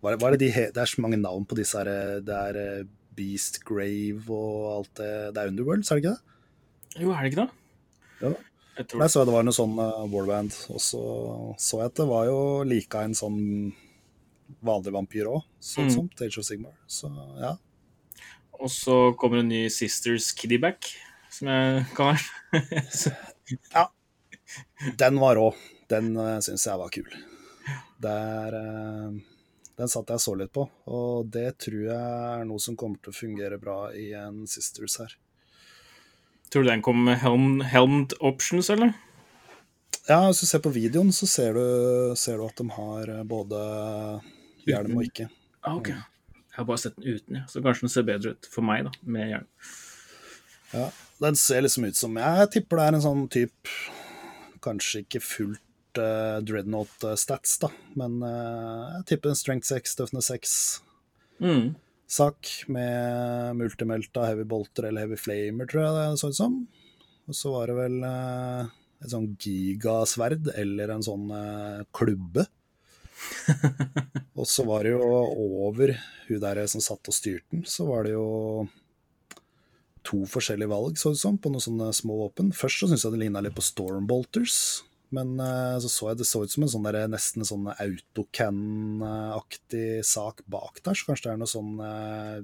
var det, var det, de, det er så mange navn på disse her Det er Beast Grave og alt det Det er Underworld, er det ikke det? Jo, er det ikke det? Jo. Jeg, tror... jeg så det var noe sånn uh, warband, og så så jeg at det var jo like en sånn vanlig vampyr òg, sånn mm. som Age of Sigmar. Så ja. Og så kommer en ny Sisters Kiddyback som jeg kan være. [laughs] ja. Den var rå. Den uh, syns jeg var kul. Der, eh, den satt jeg så litt på, og det tror jeg er noe som kommer til å fungere bra i en Sisters her. Tror du den kommer med helm, helmed options, eller? Ja, hvis du ser på videoen, så ser du, ser du at de har eh, både hjelm og ikke. Ah, ok. Jeg har bare sett den uten, ja. så kanskje den ser bedre ut for meg, da, med hjelm. Ja, den ser liksom ut som Jeg tipper det er en sånn type Kanskje ikke fullt uh, Dreadnought-stats, da, men uh, jeg tipper en Strength 6, Toughness 6-sak Mm. med multimelta heavy bolter eller heavy flamer, tror jeg det så ut som. Og så var det vel uh, et sånn gigasverd eller en sånn klubbe. [laughs] og så var det jo over hun der som satt og styrte den, så var det jo to forskjellige valg, så det ut som, på noen sånne små våpen. Først så syns jeg det ligna litt på Stormbolters, men uh, så så jeg det så ut som en sånn der, nesten sånn autocan-aktig sak bak der, så kanskje det er noe sånn uh,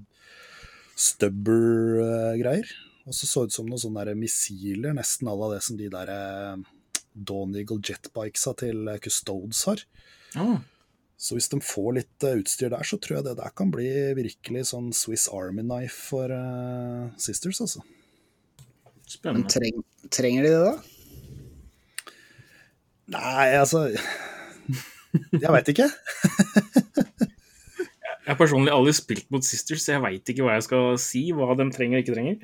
stubber-greier. Og så så ut som noen sånne der missiler, nesten à la det som de der uh, Dawn Eagle jetbikesa til eh, Custodes har. Ah, Så hvis de får litt eh, utstyr der, så tror jeg det der kan bli virkelig sånn Swiss Army knife for uh, Sisters, altså. Men treng, trenger de det, da? Nei, altså Jeg veit ikke. [laughs] Jeg har personlig aldri spilt mot Sisters, så jeg veit ikke hva jeg skal si, hva de trenger og ikke trenger.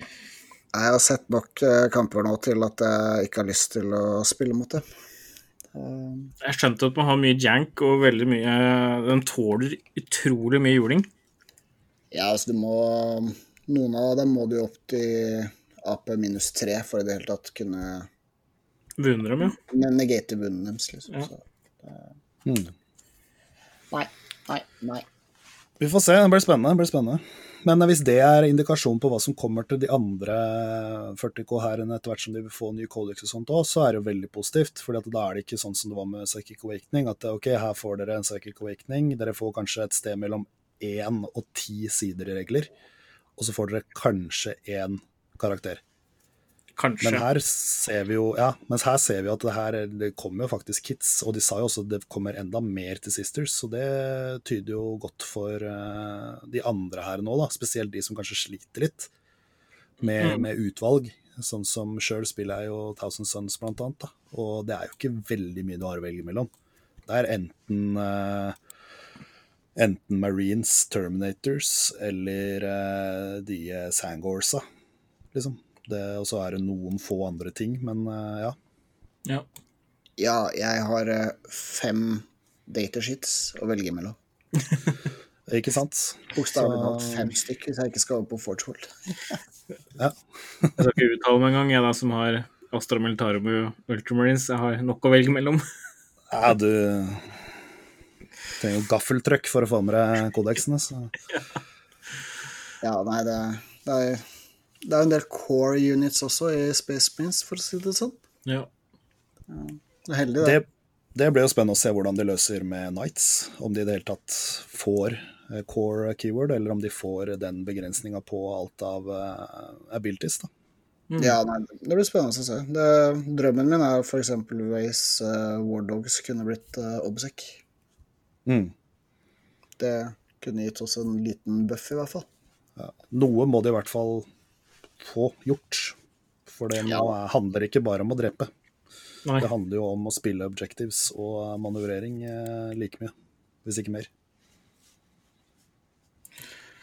Jeg har sett nok eh, kamper nå til at jeg ikke har lyst til å spille mot det. Eh, Jeg skjønte at man har mye jank og veldig mye Den tåler utrolig mye juling. Ja, altså du må Noen av dem må du opp til AP minus tre for i det hele tatt kunne Vunner dem, ja. Negater bunnen deres, liksom. Ja. Så. mm. Nei, nei, nei. Vi får se, det blir spennende. Det blir spennende. Men hvis det er indikasjon på hva som kommer til de andre 40K-hærene etter hvert som de vil få ny codex og sånt òg, så er det jo veldig positivt. For da er det ikke sånn som det var med Psychic Awakening, at ok, her får dere en Psychic Awakening, dere får kanskje et sted mellom én og ti sider i regler, og så får dere kanskje én karakter. Kanskje. Men her ser vi jo ja, mens her ser vi at det her det kommer jo faktisk kits, og de sa jo også at det kommer enda mer til Sisters, så det tyder jo godt for uh, de andre her nå, da, spesielt de som kanskje sliter litt med, Mm. med utvalg. Sånn som sjøl spiller jeg jo Thousand Sons, blant annet, da. og det er jo ikke veldig mye du har å velge mellom. Det er enten uh, Enten Marines, Terminators eller uh, de Sangorsa, liksom. Det- Og så er det noen få andre ting, men eh, ja. Ja. Ja, jeg har eh, fem datashits å velge mellom. [laughs] Ikke sant? Bokstavelig talt fem stykker hvis jeg ikke skal over på Forgehold. [laughs] Jeg skal ikke uttale meg engang, jeg da som har Astra Militarum og Ultramarines. Jeg har nok å velge mellom. [laughs] Ja, du trenger jo gaffeltrøkk for å få med deg kodeksene. Så. Ja, nei, det, det er det er en del core units også i Space Prince, for å si det sånn. Ja. Det er heldig, det. Det, det blir jo spennende å se hvordan de løser med Knights. Om de i det hele tatt får eh, core keyword, eller om de får den begrensninga på alt av uh, abilities. da. Mm. Ja, nei, det blir spennende å se. Det, drømmen min er f.eks. Ways uh, War Dogs kunne blitt uh, Obsec. Mm. Det kunne gitt oss en liten buff, i hvert fall. Ja. Noe må de i hvert fall få gjort. For det er, handler ikke bare om å drepe. Nei. Det handler jo om å spille objectives og manøvrering eh, like mye, hvis ikke mer.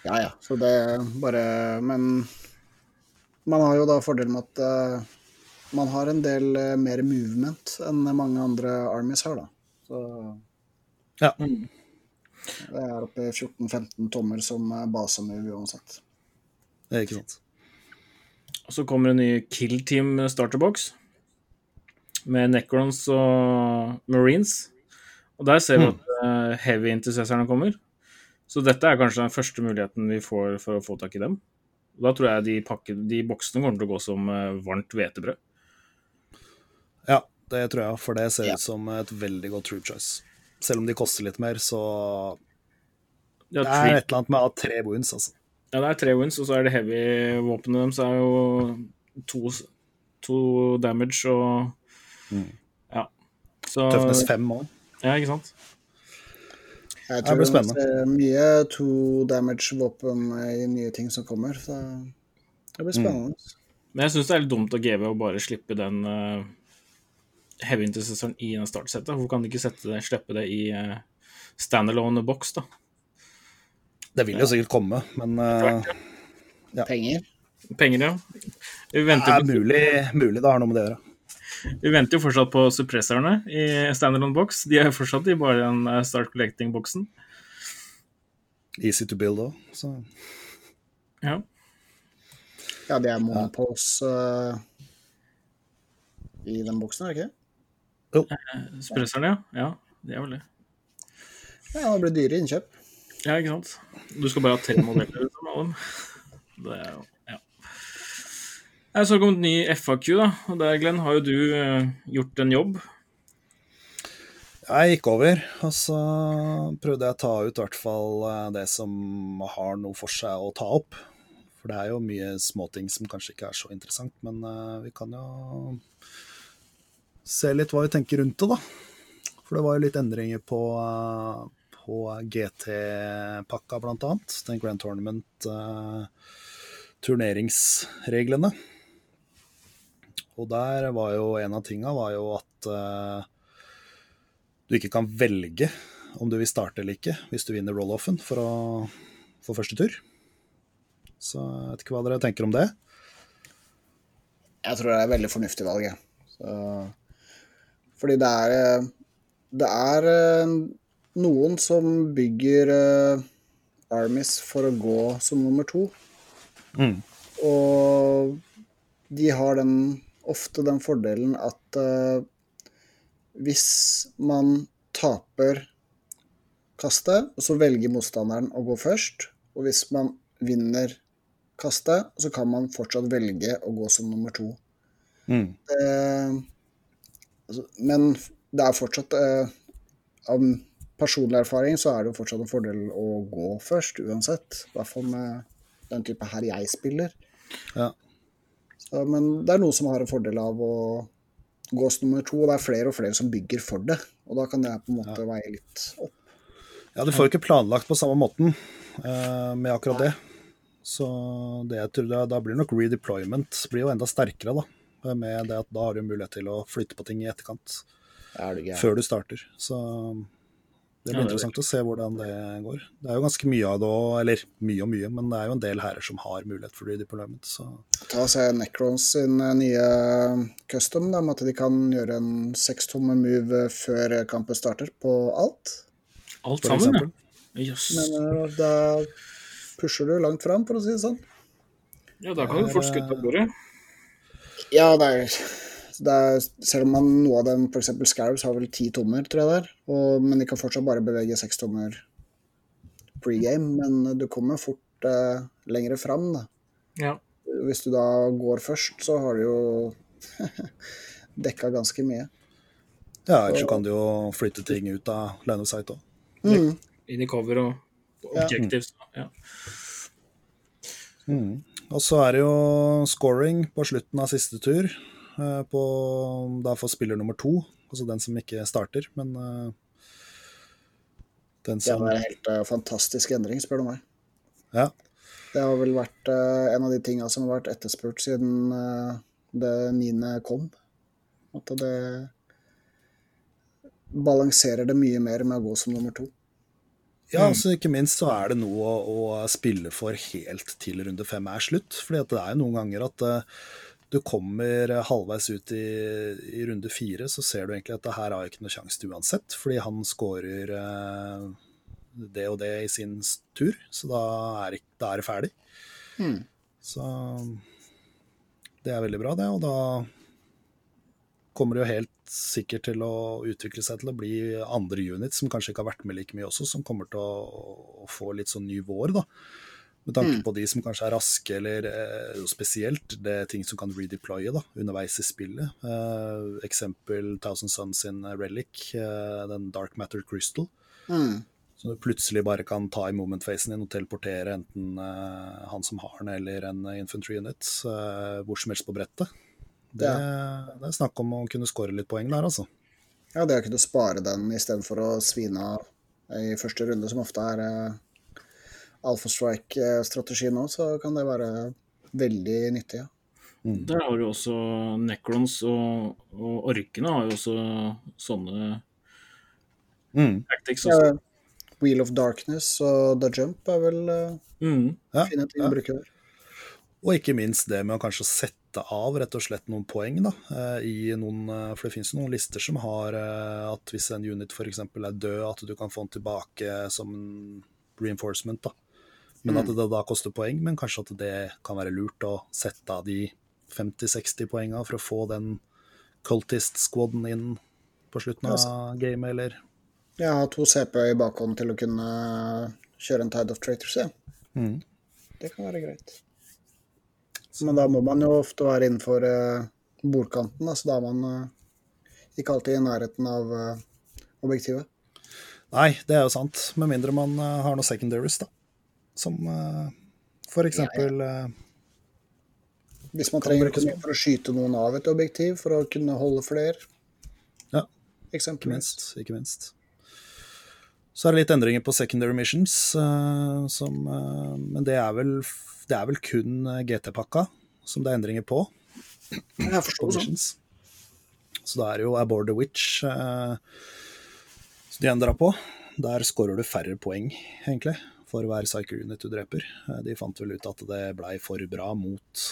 Ja, ja. Så det bare Men man har jo da fordelen med at eh, man har en del eh, mer movement enn mange andre armies har, da. Så Ja. det er oppe i 14-15 tommer som basemove uansett. Det er ikke sant. Og så kommer en ny Kill Team starterbox med Necrons og Marines. Og der ser vi Mm. at uh, heavy intercessorene kommer. Så dette er kanskje den første muligheten vi får for å få tak i dem. Og Da tror jeg de, pakke, de boksene kommer til å gå som uh, varmt hvetebrød. Ja, det tror jeg, for det ser ut som et veldig godt troop choice. Selv om de koster litt mer, så Ja, det er et eller annet med å ha tre wounds, altså. Ja, det er tre wins, og så er det heavy-våpenet deres er jo to, to damage og Ja. Så Tøffnes fem òg. Ja, ikke sant? Jeg Det tror spennende. det er mye to damage-våpen i nye ting som kommer, så det blir spennende. Men jeg syns det er litt dumt av GV å bare slippe den uh, heavy intercessoren i en startsettet. Hvorfor kan de ikke sette det, slippe det i uh, standalone boks, da? Det vil jo sikkert komme, men uh, Ja. Penger. Penger, ja. Vi det venter, er mulig, mulig det har noe med det å gjøre. vi venter jo fortsatt på suppressorene i standalone box. De er jo fortsatt i bare den eh, start collecting-boksen. Easy to build òg, så Ja. Ja, det er monopols uh, i den boksen, er det ikke? Jo Suppressorene, ja. ja. Det er vel det. Ja, det blir dyre innkjøp. Ja, ikke sant. Du skal bare ha tre modeller liksom, av dem. Det er jo Ja. Jeg så kommet kom et ny FAQ, da. Og der, Glenn, har jo du eh, gjort en jobb. Jeg gikk over, og så prøvde jeg å ta ut i hvert fall eh, det som har noe for seg å ta opp. For det er jo mye småting som kanskje ikke er så interessant, men eh, vi kan jo se litt hva vi tenker rundt det, da. For det var jo litt endringer på, eh, på GT-pakka, annet. Den Grand Tournament-turneringsreglene. og der var jo en av tinga var jo at eh, du ikke kan velge om du vil starte eller ikke hvis du vinner roll-offen for, å- for første tur. Så jeg vet ikke hva dere tenker om det. Jeg tror det er et veldig fornuftig valg, jeg. Fordi det er eh, Det er eh, noen som bygger uh, armies for å gå som nummer to. Mm. Og de har den, ofte den fordelen at uh, hvis man taper kastet, så velger motstanderen å gå først. Og hvis man vinner kastet, så kan man fortsatt velge å gå som nummer to. Mm. Uh, altså, men det er fortsatt uh, Av personlig erfaring så er det jo fortsatt en fordel å gå først, uansett. I hvert fall med den type her jeg spiller. Ja. Så, men det er noe som har en fordel av å gå som nummer to, og det er flere og flere som bygger for det. Og da kan det på en måte veie litt opp. Ja, du får jo ikke planlagt på samme måten uh, med akkurat det. Så det jeg tror da, da blir nok redeployment blir jo enda sterkere, da. Med det at da har du mulighet til å flytte på ting i etterkant Er før du starter. Så det blir er interessant å se hvordan det går. Det er jo ganske mye av det òg, eller mye og mye, men det er jo en del hærer som har mulighet for redeployment. Så Ta og se Necrons sin eh, nye custom, da, med at de kan gjøre en sekstommer move før kampen starter på alt. Alt sammen, eksempel. ja. Jøss. Men eh, da pusher du langt fram, for å si det sånn. Ja, da kan du fort skutt av bordet. Ja, det er, er Selv om man, noe av dem, f.eks. Scarabs, har vel ti tommer, tror jeg det er. Og, men de kan fortsatt bare bevege seks tommer pregame. Men du kommer fort eh, lengre fram, da. Ja. Hvis du da går først, så har du jo [laughs] dekka ganske mye. ja, ellers så kan du jo flytte ting ut av line of sight òg. Mm. Inn i cover og objectives. Ja. Mm. Og så er det jo scoring på slutten av siste tur. Eh, På, da for spiller nummer to, altså den som ikke starter, men eh, den Det som er en helt uh, fantastisk endring, spør du meg. Ja. Det har vel vært uh, en av de tinga som har vært etterspurt siden uh, det niende kom. At det balanserer det mye mer med å gå som nummer to. Ja, altså ikke minst så er det noe å, å spille for helt til runde fem er slutt. fordi at det er jo noen ganger at eh, du kommer halvveis ut i, i runde fire, så ser du egentlig at det her har jeg ikke noe sjanse til uansett, fordi han scorer eh, det og det i sin tur, så da er, da er det ferdig. Mm. Så det er veldig bra, det. Og da kommer det jo helt sikkert til å utvikle seg til å bli andre units som kanskje ikke har vært med like mye også, som kommer til å, å få litt sånn ny vår, da. Med tanke Mm. på de som kanskje er raske, eller eh, spesielt det er ting som kan redeploye da, underveis i spillet. Eh, eksempel Thousand Suns sin Relic, eh, den Dark Matter Crystal, Mm. Så du plutselig bare kan ta i moment-facen din og teleportere enten eh, han som har den, eller en infantry unit eh, hvor som helst på brettet. Det, det er snakk om å kunne score litt poeng der, altså. Ja, det å kunne spare den istedenfor å svine av i første runde, som ofte er uh, Alpha Strike-strategi nå, så kan det være veldig nyttig. Ja. Mm. Der har du også Necrons og, og orkene har jo også sånne mm. tactics. Også. Ja, Wheel of Darkness og The Jump er vel uh, mm. fine ting ja. å bruke der. Og ikke minst det med å kanskje sette av rett og slett noen poeng, da. Eh, I noen, eh, for det finnes jo noen lister som har at hvis en unit f.eks. er død, at du kan få den tilbake som reinforcement, da. Men mm. at det da koster poeng, men kanskje at det kan være lurt å sette av de 50-60 poenga for å få den cultist-squaden inn på slutten av gamet, eller jeg har to CP i bakhånd til å kunne kjøre en Tide of Traitors, ja. Mm. Det kan være greit. Men da må man jo ofte være innenfor uh, bordkanten, da, så da er man uh, ikke alltid i nærheten av uh, objektivet. Nei, det er jo sant. Med mindre man har noe secondaries, da. Som uh, for eksempel ja, ja. Hvis man trenger noe for å skyte noen av et objektiv for å kunne holde flere. Ja, ikke minst. Ikke minst. Så er det litt endringer på secondary missions, uh, som, uh, men det er, vel, det er vel kun eh, GT-pakka som det er endringer på. Jeg forstår sånn. Så da er det jo Aboard the Witch uh, som de endra på. Der scorer du færre poeng, egentlig, for hver Psyker Unit du dreper. De fant vel ut at det blei for bra mot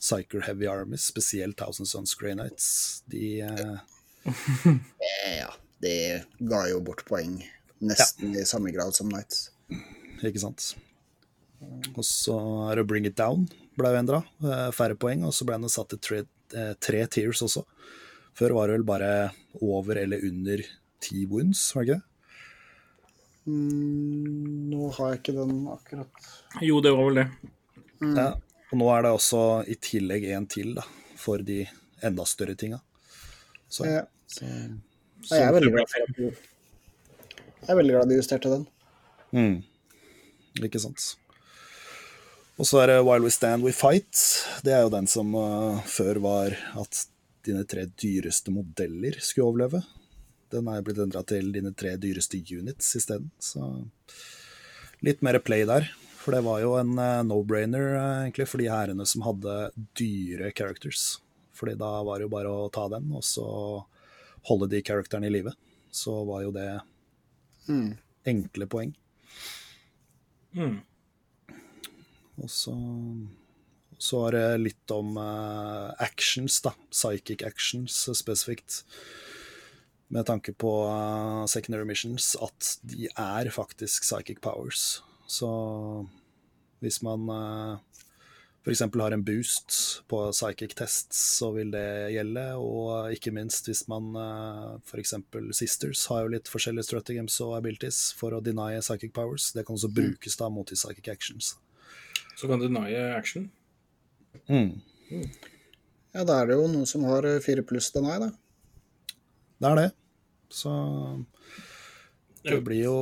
Psyker Heavy Armies, spesielt Thousand Sons Grey Nights. De [laughs] Ja, det ga jo bort poeng Nesten ja. i samme grad som Nights. Ikke sant. Og så er det Bring It Down ble jo endra. Eh, færre poeng, og så ble den satt til tre, eh, tre tiers også. Før var det vel bare over eller under ti wounds, var det ikke det? Mm, nå har jeg ikke den akkurat. Jo, det var vel det. Mm. Ja, og nå er det også i tillegg en til, da, for de enda større tinga. Så, ja. så, så, jeg er veldig glad for at jeg er veldig glad de justerte den. Mm. Ikke sant. Og så er det While We Stand We Fight. Det er jo den som uh, før var at dine tre dyreste modeller skulle overleve. Den er blitt endra til dine tre dyreste units isteden. Så litt mer play der. For det var jo en uh, no-brainer uh, egentlig for de hærene som hadde dyre characters. Fordi da var det jo bare å ta den, og så holde de characterne i live. Så var jo det Mm. Enkle poeng. Mm. Og så så er det litt om uh, actions, da. Psychic actions spesifikt. Med tanke på uh, secondary missions, at de er faktisk psychic powers. Så hvis man uh, f.eks. har en boost på psychic tests, så vil det gjelde. Og ikke minst hvis man eh, f.eks. Sisters har jo litt forskjellige strategies og abilities for å deny psychic powers. Det kan også mm. brukes da mot de psychic actions. Så kan du deny action? Mm. Mm. Ja, da er det jo noen som har fire pluss deny, da. Det er det. Så det blir jo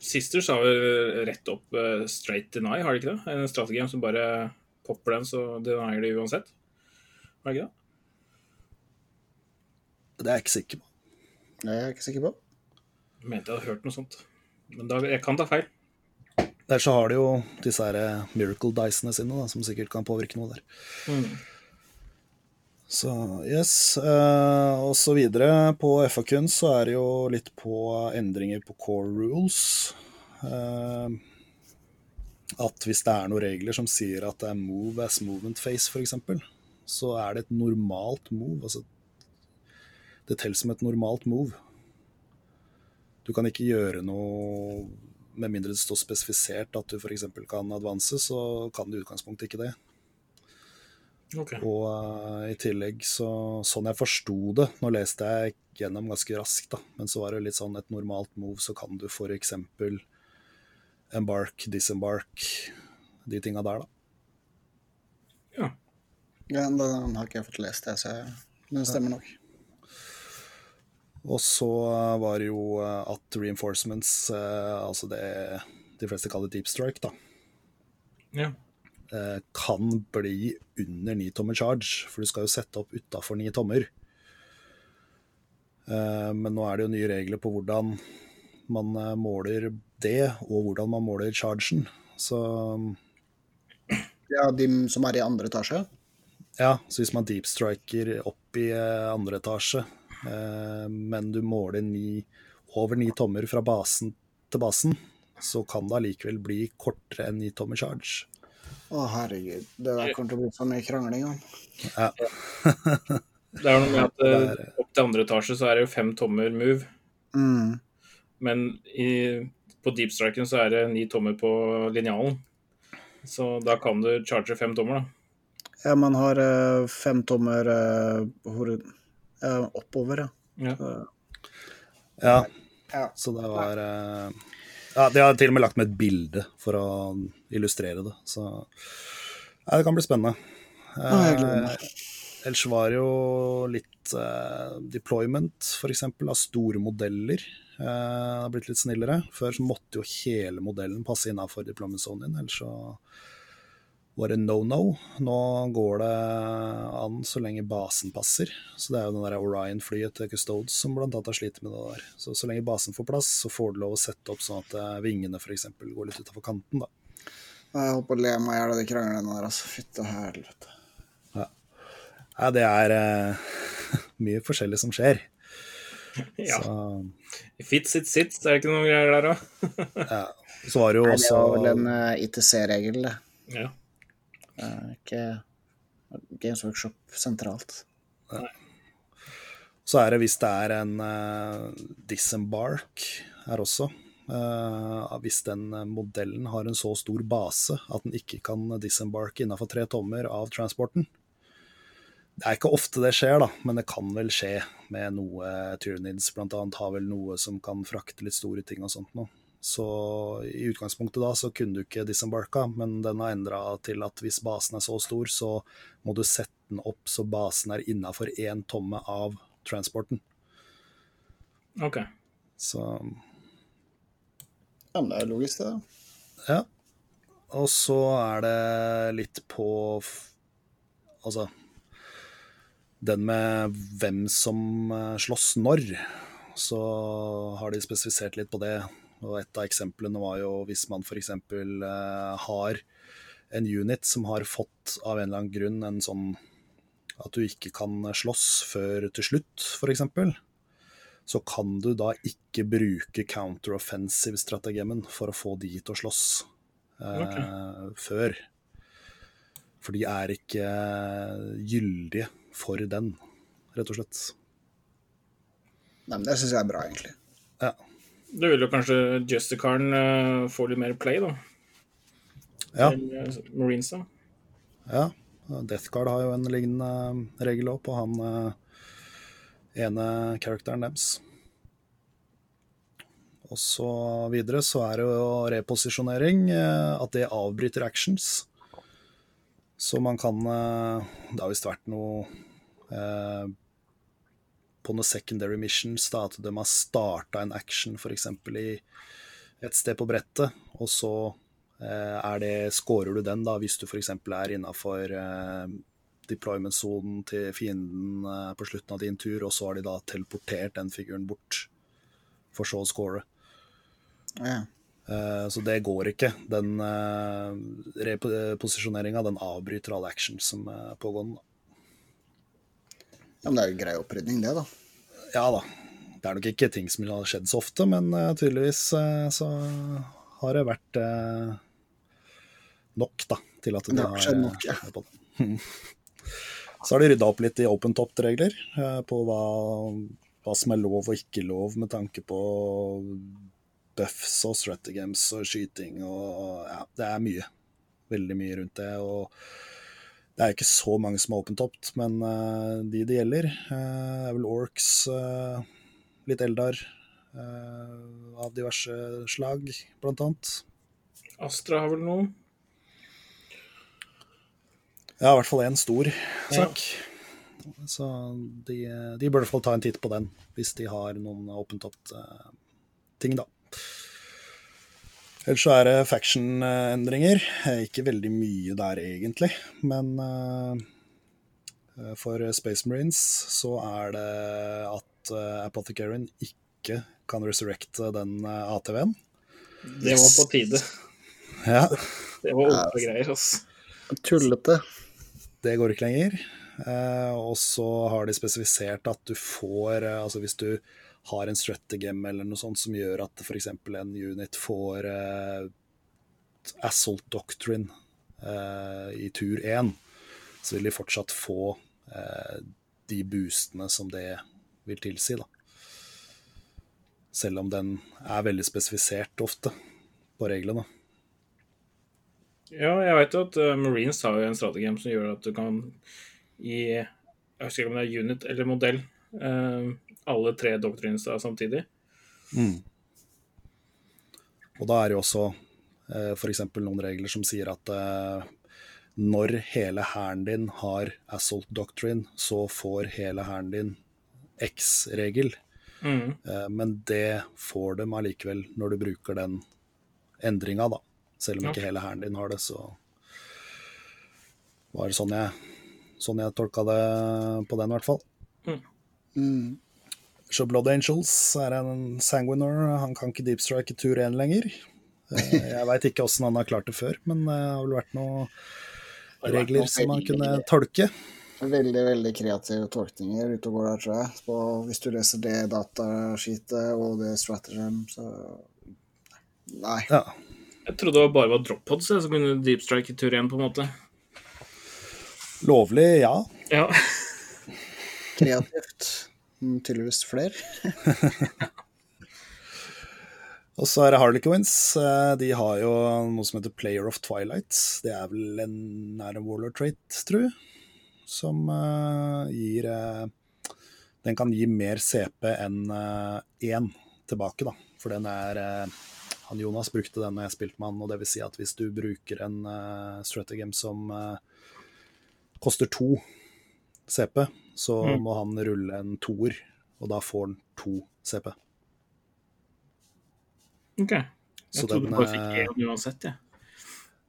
Sisters har vel rett opp uh, straight deny, har de ikke det? En strategi som bare popper den, så denier de uansett. Har de ikke det? Det er jeg ikke sikker på. Det er jeg ikke sikker på. Jeg mente jeg hadde hørt noe sånt. Men da, jeg kan ta feil. Der så har de jo disse her miracle dicene sine, da, som sikkert kan påvirke noe der. Mm. Så yes. Uh, og så videre. På FA-kun så er det jo litt på endringer på core rules. Uh, at hvis det er noen regler som sier at det er move as movement face, f.eks., så er det et normalt move. Altså, det teller som et normalt move. Du kan ikke gjøre noe med mindre det står spesifisert at du f.eks. kan advance, så kan du i utgangspunktet ikke det. Okay. Og uh, i tillegg, så, sånn jeg forsto det Nå leste jeg gjennom ganske raskt, da, men så var det litt sånn et normalt move, så kan du f.eks embark, disembark, de tinga der, da. Ja. ja. Den har ikke jeg fått lest, jeg, så den stemmer nok. Og så var det jo eh, at reinforcements, uh, altså det de fleste kaller deep strike, da, Ja. Eh, kan bli under 9 tommer charge, for du skal jo sette opp utafor 9 tommer. Eh, Men nå er det jo nye regler på hvordan man eh, måler det, og hvordan man måler chargen. Så Ja, de som er i andre etasje? ja, så hvis man deep striker opp i andre etasje, men du måler ni, over 9 tommer fra basen til basen, så kan det allikevel bli kortere enn 9 tommer charge. Å, herregud. Det der kommer til å bli for mye krangling om. Ja. Det er noe med at er- opp til andre etasje så er det jo fem tommer move, Mm. men i, på deep striken så er det ni tommer på linjalen. Så da kan du charge fem tommer, da. Ja, man har uh, fem tommer uh, oppover, ja. Ja. Ja, Ja. så det var Ja, de har til og med lagt med et bilde for å illustrere det, så ja, det kan bli spennende. Eh, ellers var det jo litt eh, deployment, f.eks., av store modeller. Eh, det har blitt litt snillere. Før så måtte jo hele modellen passe innafor deployment zone din, ellers så var det no no. Nå går det an så lenge basen passer. Så det er jo den der Orion-flyet til Custodes som blant annet har slitt med det der. Så så lenge basen får plass, så får du lov å sette opp sånn at eh, vingene f.eks. går litt utafor kanten, da. Jeg holdt på å le meg i hjel av de kranglene der, altså. Fytte helvete. Ja, det er uh, [laughs] mye forskjellig som skjer. ja. Så, Fits it sits, er det ikke noen greier der òg? [laughs] ja. så var det jo Nei, det også var vel en uh, ITC-regel, det. Ja. Uh, ikke Games Workshop sentralt. Så er det hvis det er en uh, disembark her også. Eh, hvis den modellen har en så stor base at den ikke kan disembarke innafor tre tommer av transporten. Det er ikke ofte det skjer, da, men det kan vel skje med noe Tyranids annet har vel noe som kan frakte litt store ting og sånt noe. Så i utgangspunktet da så kunne du ikke disembarka, men den har endra til at hvis basen er så stor, så må du sette den opp så basen er innafor én tomme av transporten. OK. Så Ja, men det er logisk, det. ja. Og så er det litt på Altså Den med hvem som eh, slåss når, så har de spesifisert litt på det. Og et av eksemplene var jo hvis man f.eks. Eh, har en unit som har fått av en eller annen grunn en sånn at du ikke kan slåss før til slutt, f.eks. Så kan du da ikke bruke counter-offensive-strategien for å få de til å slåss eh, før. For de er ikke gyldige for den, rett og slett. Nei, men det syns jeg er bra, egentlig. Ja. Da vil jo kanskje Justicaren uh, få litt mer play, da. Ja. Til, eh, Marines, da. ja. Deathguard har jo en lignende regel òg, på han eh, ene characteren deres. Og så videre så er det jo reposisjonering, eh, at det avbryter actions. Så man kan eh, Det har visst vært noe eh, på noen secondary missions, da, at de har starta en action f.eks. i et sted på brettet, og så eh, er det, scorer du den da, hvis du f.eks. er innafor eh, deployment-sonen til fienden eh, på slutten av din tur, og så har de da teleportert den figuren bort, for så å score. Ja. Eh, Så det går ikke. Den uh, reposisjoneringa den avbryter all action som er pågående. ja, men det er jo grei opprydning, det, da. Ja da. Det er nok ikke ting som har skjedd så ofte, men eh, tydeligvis eh, så har det vært eh, nok, da, til at Det har skjedd nok, ja. [laughs] Så har de rydda opp litt i open top-regler eh, på hva, hva som er lov og ikke lov med tanke på buffs og stratagems og skyting og ja, det er mye. Veldig mye rundt det. og det er ikke så mange som er open top, men uh, de det gjelder, uh, er vel orcs, uh, litt eldar av diverse slag, blant annet. Astra har vel noe? Ja, i hvert fall én stor sak. Så de, de bør i hvert fall ta en titt på den, hvis de har noen åpent opp uh, ting, da. Ellers så er det faction-endringer. Ikke veldig mye der, egentlig. Men uh, for Space Marines så er det at uh, Apothecarian ikke kan resurrecte den uh, ATV-en. Det var på tide. Ja. Det var ordentlige greier, altså. Tullete. Det går ikke lenger. Eh, og så har de spesifisert at du får eh, Altså hvis du har en strategem eller noe sånt som gjør at f.eks. en unit får eh, assault doctrine eh, i tur 1, så vil de fortsatt få eh, de boostene som det vil tilsi, da. Selv om den er veldig spesifisert ofte på reglene. Ja, jeg vet jo at uh, Marines har jo en strategi som gjør at du kan gi Jeg husker ikke om det er unit eller modell. Uh, alle tre doctrines da samtidig. Mm. Og da er det jo også uh, f.eks. noen regler som sier at uh, når hele hæren din har assault doctrine, så får hele hæren din X-regel. Mm. Men det får dem allikevel når du bruker den endringa, da. Selv om ikke hele hæren din har det, så var det sånn jeg, sånn jeg tolka det på den, i hvert fall. Mm. Så Blood Angels er en sanguiner. Han kan ikke deepstrike tur 1 lenger. Eh, Jeg veit ikke åssen han har klart det før, men det har vel vært noen vært regler noe som han kunne tolke. Veldig veldig kreative tolkninger ute og går der, tror jeg. På, hvis du leser det dataskitet og det stratagem, så Nei. Ja. Jeg trodde det bare var drop pods som kunne deep strike i tur 1, på en måte. Lovlig, ja. Ja. Kreativt. Mm, Tydeligvis flere. [laughs] Og så er det Harlequins. Eh, De har jo noe som heter Player of Twilight. Det er vel en er en warlord trait, tror jeg, som eh, gir eh, Den kan gi mer CP enn én tilbake, da. For den er han Jonas brukte den når jeg spilte med han, og det vil si at hvis du bruker en uh, strategem som uh, koster to CP, så Mm. må han rulle en toer, og da får han to CP. OK. Jeg Så trodde den, du bare fikk eh, én uansett, jeg.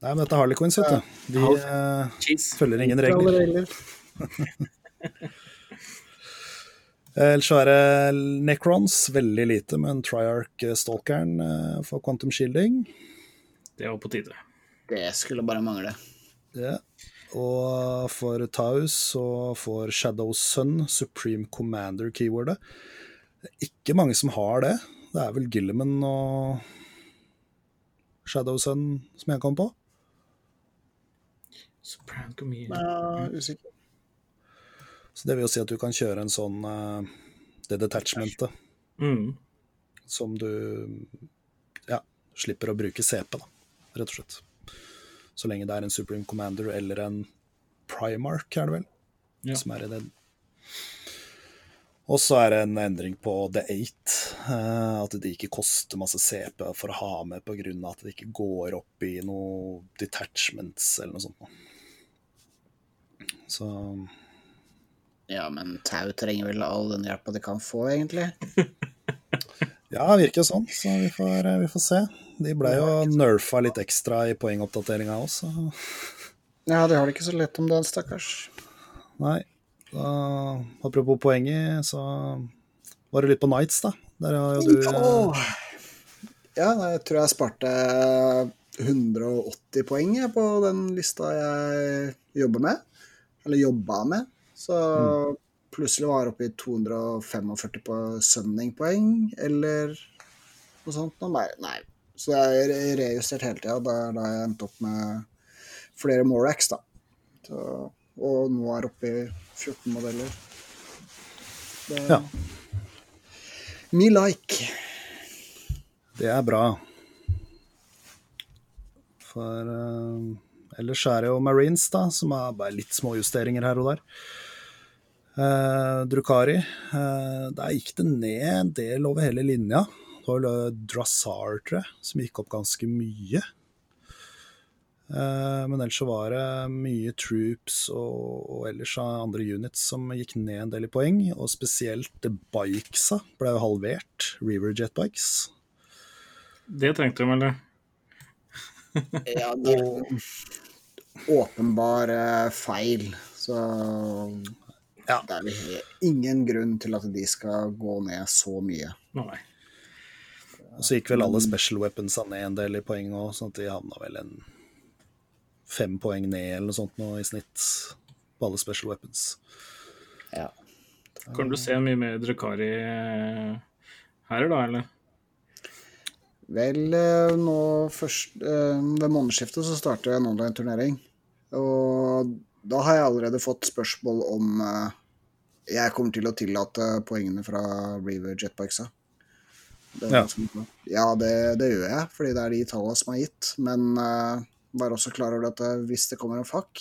Nei, men dette er Harlequins, vet du. De uh, følger ingen regler. [laughs] Ellers så er det Necrons, veldig lite, men Triarch eh, Stalkeren for Quantum Shielding. Det var på tide. Det skulle bare mangle. Ja. Og for Taus og for Shadow Sun, Supreme Commander-keywordet. Det er ikke mange som har det. Det er vel Gilliman og Shadow Sun som jeg kom på. Supreme Commander. Nei, usikker. Så det vil jo si at du kan kjøre en sånn eh, det detachmentet Mm. som du ja, slipper å bruke CP, da, rett og slett. Så lenge det er en Supreme Commander eller en Primark, er det vel, Ja. som er i den. Og så er det en endring på The Eight, eh, at det ikke koster masse CP for å ha med pga. at det ikke går opp i noe detachments eller noe sånt. Så Ja, men Tau trenger vel all den hjelpa de kan få, egentlig. [laughs] Ja, det virker sånn, så vi får, vi får se. De ble jo nerfa litt ekstra i poengoppdateringa også. Ja, de har det ikke så lett om dagen, stakkars. Nei. Da, apropos poenget, så var det litt på Nights, da. Der har jo du eh, Ja, jeg tror jeg sparte 180 poeng på den lista jeg jobber med. Eller jobba med. Så plutselig var jeg oppe i 245 på Sunning-poeng, eller noe sånt. Nei, nei. Så jeg har rejustert hele tida. Da da har jeg endt opp med flere Morax, da. Så, og nå er jeg oppe i 14 modeller. Det, Ja. Me like. Det er bra. For uh, ellers er det jo Marines, da, som er bare litt små justeringer her og der. Eh, Drukari, eh, der gikk det ned en del over hele linja. Det var vel eh, Drassar, tror jeg, som gikk opp ganske mye. Eh, men ellers så var det mye troops og, og ellers andre units som gikk ned en del i poeng. Og spesielt bikesa ble jo halvert. River Jet Bikes. Det trengte de, eller? [laughs] Ja, det er åpenbar eh, feil. Så Ja. det er ingen grunn til at de skal gå ned så mye. Nei. Og så gikk vel alle special weaponsa ned en del i poeng òg, sånn at de havna vel en fem poeng ned eller noe sånt nå i snitt på alle special weapons. Ja. Kan du se mye mer Drakari eh, her, da, eller? Vel, eh, nå først eh, Ved månedsskiftet så starter en online-turnering. Og da har jeg allerede fått spørsmål om jeg kommer til å tillate poengene fra Reaver Jetbikesa. Ja. ja, det, det gjør jeg, fordi det er de tallene som er gitt. Men uh, vær også klar over at eh, hvis det kommer en fakk,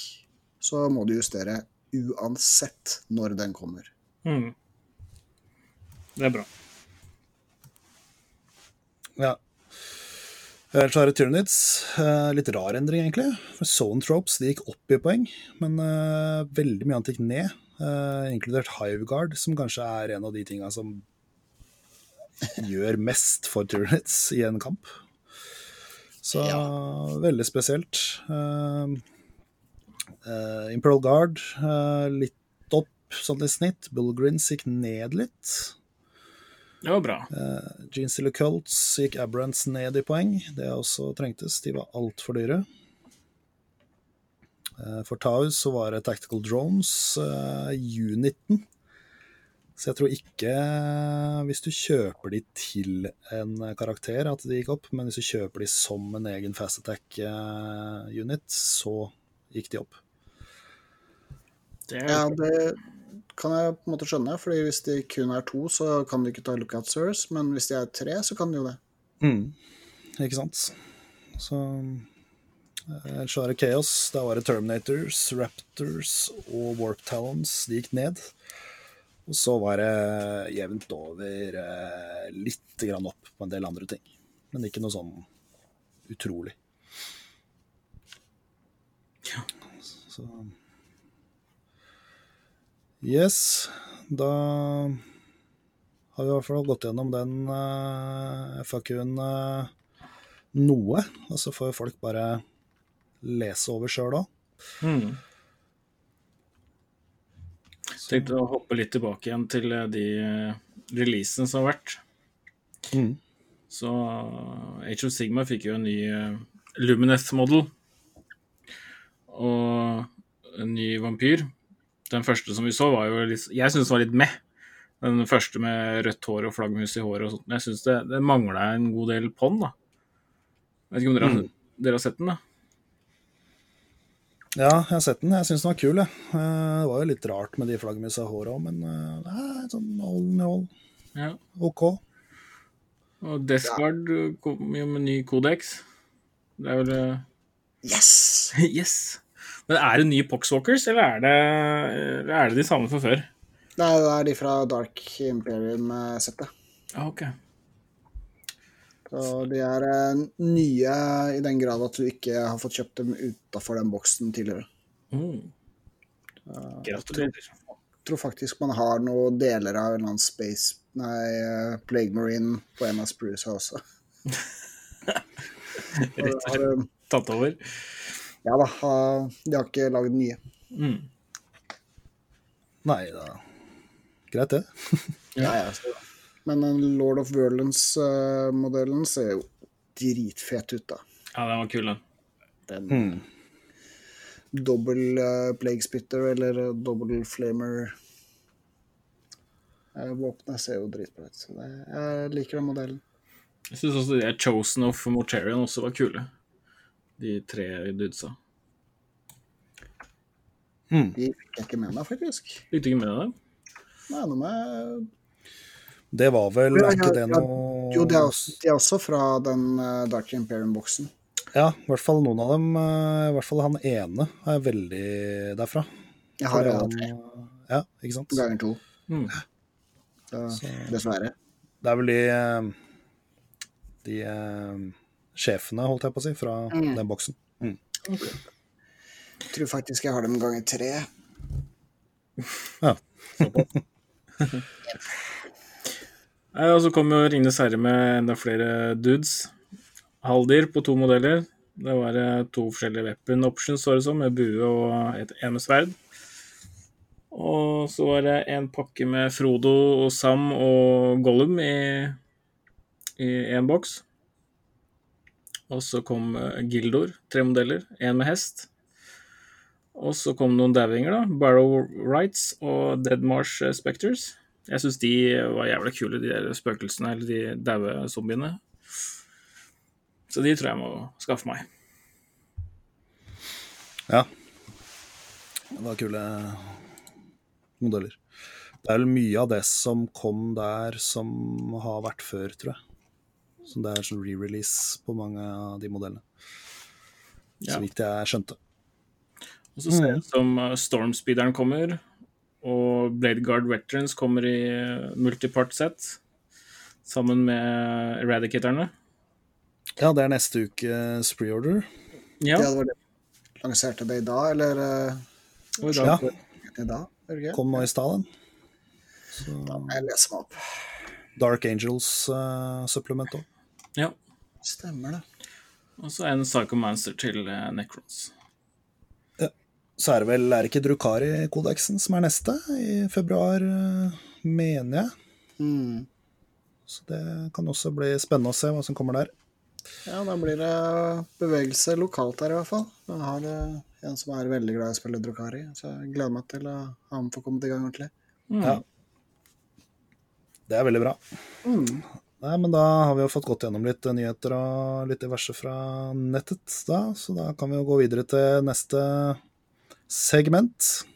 så må du justere uansett når den kommer. Mm. Det er bra. Ja. Er det Tyranids. Eh, litt rar endring, egentlig. For Zone Tropes de gikk opp i poeng, men uh, veldig mye annet gikk ned. Eh, inkludert Hiveguard, som kanskje er en av de tinga som gjør mest for turnits i en kamp. Så veldig spesielt. Uh, uh, Imperial Guard litt opp sånn i snitt. Bullgrins gikk ned litt. Det var bra. Gene Stealer Colts gikk Abrants ned i poeng. Det også trengtes. De var altfor dyre. Eh, For Taus så var det Tactical Drones, eh, Uniten. Så jeg tror ikke, hvis du kjøper de til en karakter, at de gikk opp. Men hvis du kjøper de som en egen fast attack-unit, så gikk de opp. Det er Ja, det kan jeg på en måte skjønne, fordi hvis de kun er to, så kan de ikke ta lookout service, men hvis de er tre, så kan de jo det. Mm. Ikke sant? Så eh, Ellers så er det Chaos. Da var det Terminators, Raptors og Warp Talons. De gikk ned. Og så var det jevnt over eh, litt grann opp på en del andre ting. Men ikke noe sånn utrolig. Så Yes, da har vi i hvert fall gått gjennom den uh, FAQ-en eh, noe. Og så får folk bare lese over sjøl òg. Mm. Tenkte å hoppe litt tilbake igjen til eh, de eh, releasene som har vært. Mm. Så eh, Age of Sigma fikk jo en ny Lumineth model Og en ny vampyr. Den første som vi så, var jo litt Jeg syns den var litt meh. Den første med rødt hår og flaggermus i håret og sånt. Men jeg syns det, det mangla en god del på den, da. Jeg vet ikke om dere, mm. dere har sett den, da? Ja, jeg har sett den. Jeg syns den var kul, jeg. Eh, Det var jo litt rart med de flaggermusa i håret òg, men eh, det er sånn all in all Ja. OK. Og Deskard ja. kom jo med ny kodeks. Det er vel eh, Yes! [laughs] Yes! Men er det nye Poxwalkers, eller er det, eller er det de samme fra før? Nei, det er de fra Dark Imperium-settet. Ah, ok. Så de er eh, nye i den grad at du ikke har fått kjøpt dem utafor den boksen tidligere. Mm. Gratulerer. Jeg tror faktisk man har noen deler av en eller annen Space Nei, eh, Plague Marine på en av spruesa også. [laughs] Rett og slett eh, tatt over. Ja da, de har ikke lagd nye. Mm. Nei da. Greit, det. [laughs] Ja, ja, så- Men den Lord of Verlands-modellen ser jo dritfet ut, da. Ja, den var kul, den. Den Mm. dobbel uh, Plague Spitter eller eh, dobbel Flamer eh, Våpenet ser jo dritbra ut. Så det, jeg liker den modellen. Jeg syns også de der Chosen of Mortarian også var kule. De tre dudesa. Mm. De fikk jeg ikke med meg, faktisk. Likte du ikke med deg? Nei, nå må jeg Det var vel Ja, ja, ikke det noe Jo, de er også, de er også fra den eh, Dark Imperium-boksen. Ja, i hvert fall noen av dem. eh, I hvert fall han ene er veldig derfra. Jeg har alle tre Ja, ikke sant. ganger to. Mm. Så, dessverre. Det er vel de eh, De sjefene, holdt jeg på å si, fra Mm. den boksen. Mm. Jeg tror faktisk jeg har dem ganger tre. Ja. [laughs] Og så kom jo Ringenes herre med enda flere dudes. Haldir på to modeller. Det var eh, to forskjellige weapon options, så det som, med bue og et ene sverd. Og så var det en pakke med Frodo og Sam og Gollum i én boks. Og så kom eh, Gildor, tre modeller, én med hest. Og så kom noen dauinger, da. Barrow Rights og Deadmarsh Spectres. Jeg syns de var jævlig kule, de der spøkelsene, eller de daue zombiene. Så de tror jeg må skaffe meg. Ja. Det var kule modeller. Det er vel mye av det som kom der, som har vært før, tror jeg. Så det er sånn re-release på mange av de modellene. Ja. Så vidt jeg skjønte. Og så ser det ut som uh, Stormspeederen kommer, og Bladeguard Veterans kommer i multipart set, sammen med Eradicatorene. Ja, det er neste ukes preorder. Ja, det var det. Lanserte det i dag, eller I dag. Ja, i dag? Er det kom nå i stad, den. Så Jeg leser meg opp. Dark Angels-supplement òg. ja. Stemmer det. Og så en Psychomancer til uh, Necrons. Så er det vel Er det ikke Drukari-kodeksen som er neste? I februar, eh, mener jeg. Mm. Så det kan også bli spennende å se hva som kommer der. Ja, da blir det bevegelse lokalt her i hvert fall. Da har det en som er veldig glad i å spille Drukari, så jeg gleder meg til å ha ham få kommet i gang ordentlig. Mm. Ja. Det er veldig bra. Mm. Nei, men da har vi jo fått gått gjennom litt nyheter og litt diverse fra nettet, da. Så da kan vi jo gå videre til neste segment.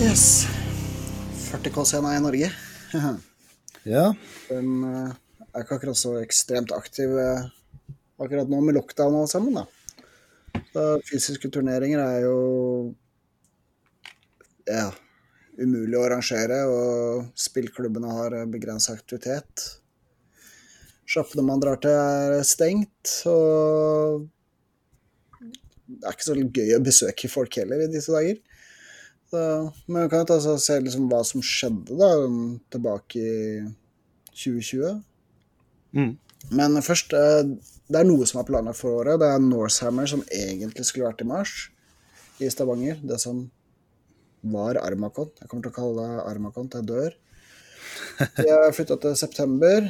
Yes. 40K-scena i Norge. [laughs] Ja, Den eh, er ikke akkurat så ekstremt aktiv eh, akkurat nå med lockdown og alt sammen, da. Så fysiske turneringer er jo ja, umulig å arrangere, og spillklubbene har begrensa aktivitet. Sjappene man drar til, er stengt, og det er ikke så gøy å besøke folk heller i disse dager. Så, men vi kan jo ta og se liksom hva som skjedde da, tilbake i 2020. Mm. Men først, eh, det er noe som er planlagt for året. Det er Norsehammer som egentlig skulle vært i mars i Stavanger. Det som var Armacon. Jeg kommer til å kalle det Armacon til jeg dør. [laughs] De har flytta til september.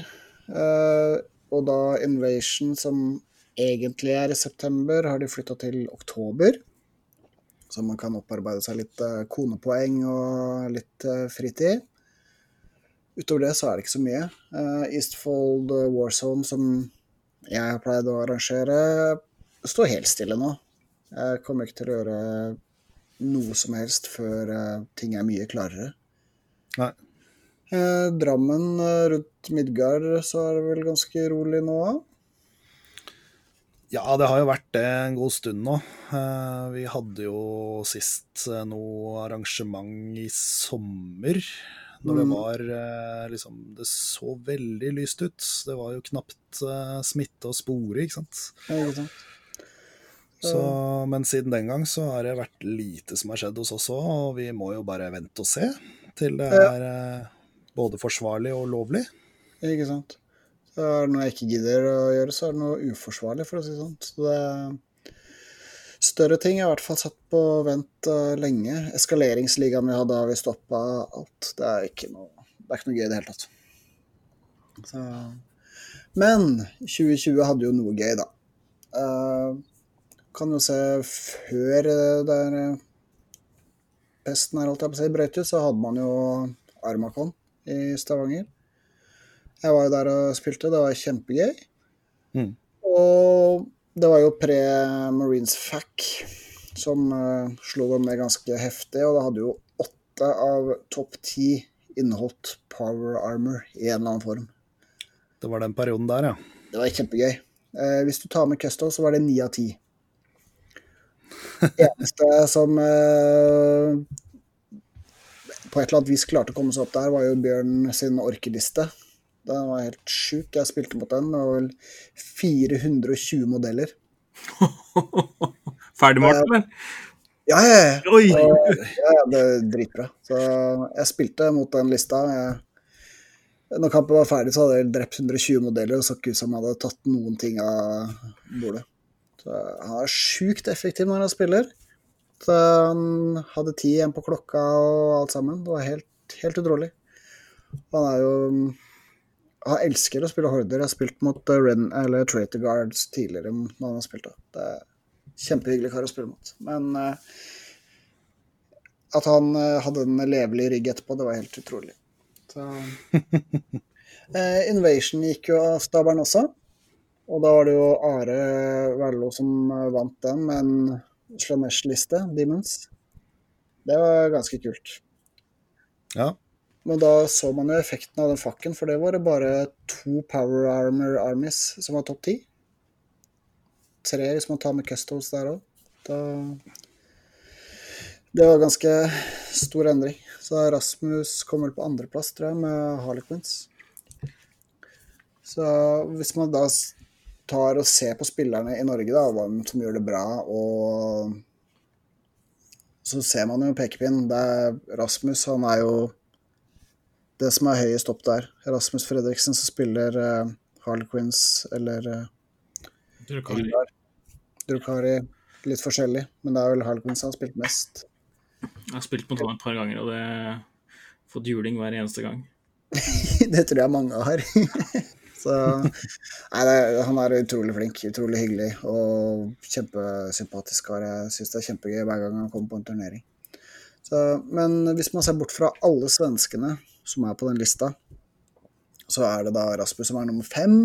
Eh, Og da Invasion, som egentlig er i september, har de flytta til oktober. Så man kan opparbeide seg litt eh, konepoeng og litt eh, fritid. Utover det så er det ikke så mye. Eastfold Warzone, som jeg har pleid å arrangere, står helt stille nå. Jeg kommer ikke til å gjøre noe som helst før ting er mye klarere. Nei. Eh, Drammen eh, rundt Midgard så er det vel ganske rolig nå. Ja, det har jo vært det en god stund nå. Eh, Vi hadde jo sist noe arrangement i sommer. Når det Mm. var liksom Det så veldig lyst ut. Det var jo knapt smitte å spore, ikke sant. Ja, ikke sant? Så, men siden den gang så har det vært lite som har skjedd hos oss òg, og vi må jo bare vente og se til det er både forsvarlig og lovlig. Ikke sant. Så er det noe jeg ikke gidder å gjøre, så er det noe uforsvarlig, for å si det sånn. Så det Større ting er i hvert fall satt på vent uh, lenge. Eskaleringsligaen vi hadde, har vi stoppa alt. Det er ikke noe, det er ikke noe gøy i det hele tatt. Så. Men 2020 hadde jo noe gøy, da. Uh, kan jo se før eh, der pesten her, holdt jeg på å si, brøt ut, så hadde man jo Armacon i Stavanger. Jeg var jo der og spilte, det var kjempegøy. Mm. Og det var jo pre-Marines FAC som uh, slo dem ned ganske heftig, og da hadde jo åtte av topp ti inneholdt power armor i en eller annen form. Det var den perioden der, ja. Det var kjempegøy. Eh, hvis du tar med custom, så var det ni av ti. [laughs] Eneste som eh, på et eller annet vis klarte å komme seg opp der, var jo Bjørn sin orkeliste. Den var helt sjuk. Jeg spilte mot den. Det var vel 420 modeller. [laughs] Ferdigmalt, eller? Ja, ja, ja. Oi! Og- ja, ja, det er dritbra. Så jeg spilte mot den lista. Jeg, når kampen var ferdig, så hadde jeg drept 120 modeller, og så ikke ut som jeg hadde tatt noen ting av bordet. Så han er sjukt effektiv når han spiller. Så han hadde ti igjen på klokka og alt sammen. Det var helt, helt utrolig. Han er jo Han elsker å spille horder. Jeg har spilt mot eh, Ren, eller Traitor Guards tidligere når han har spilt det. Er kjempehyggelig kar å spille mot. Men eh, at han eh, hadde en levelig rygg etterpå, det var helt utrolig. Så. [laughs] Eh, Invasion gikk jo av stabelen også. Og da var det jo Are Verlo som eh, vant den med en Slanesh-liste, Demons. Det var ganske kult. Ja. Men da så man jo effekten av den fakken, for det var det bare to Power Armor Armies som var topp ti. Tre hvis man tar med Custos der òg. Det var ganske stor endring. Så Rasmus kommer på andreplass, tror jeg, med Harlequins. Så hvis man da tar og ser på spillerne i Norge, da, hva som gjør det bra, og så ser man jo pekepinn. Det er Rasmus, han er jo det som er høyest opp der. Rasmus Fredriksen som spiller uh, Harlequins eller uh, Drukari. Drukari. Litt forskjellig, men det er vel Harlequins han har spilt mest. Jeg har spilt mot ham et par ganger, og det har fått juling hver eneste gang. [laughs] det tror jeg mange har. [laughs] Så Nei, det, han er utrolig flink, utrolig hyggelig og kjempesympatisk kar. Jeg syns det er kjempegøy hver gang han kommer på en turnering. Så, men hvis man ser bort fra alle svenskene som er på den lista, så er det da Rasmus som er nummer fem.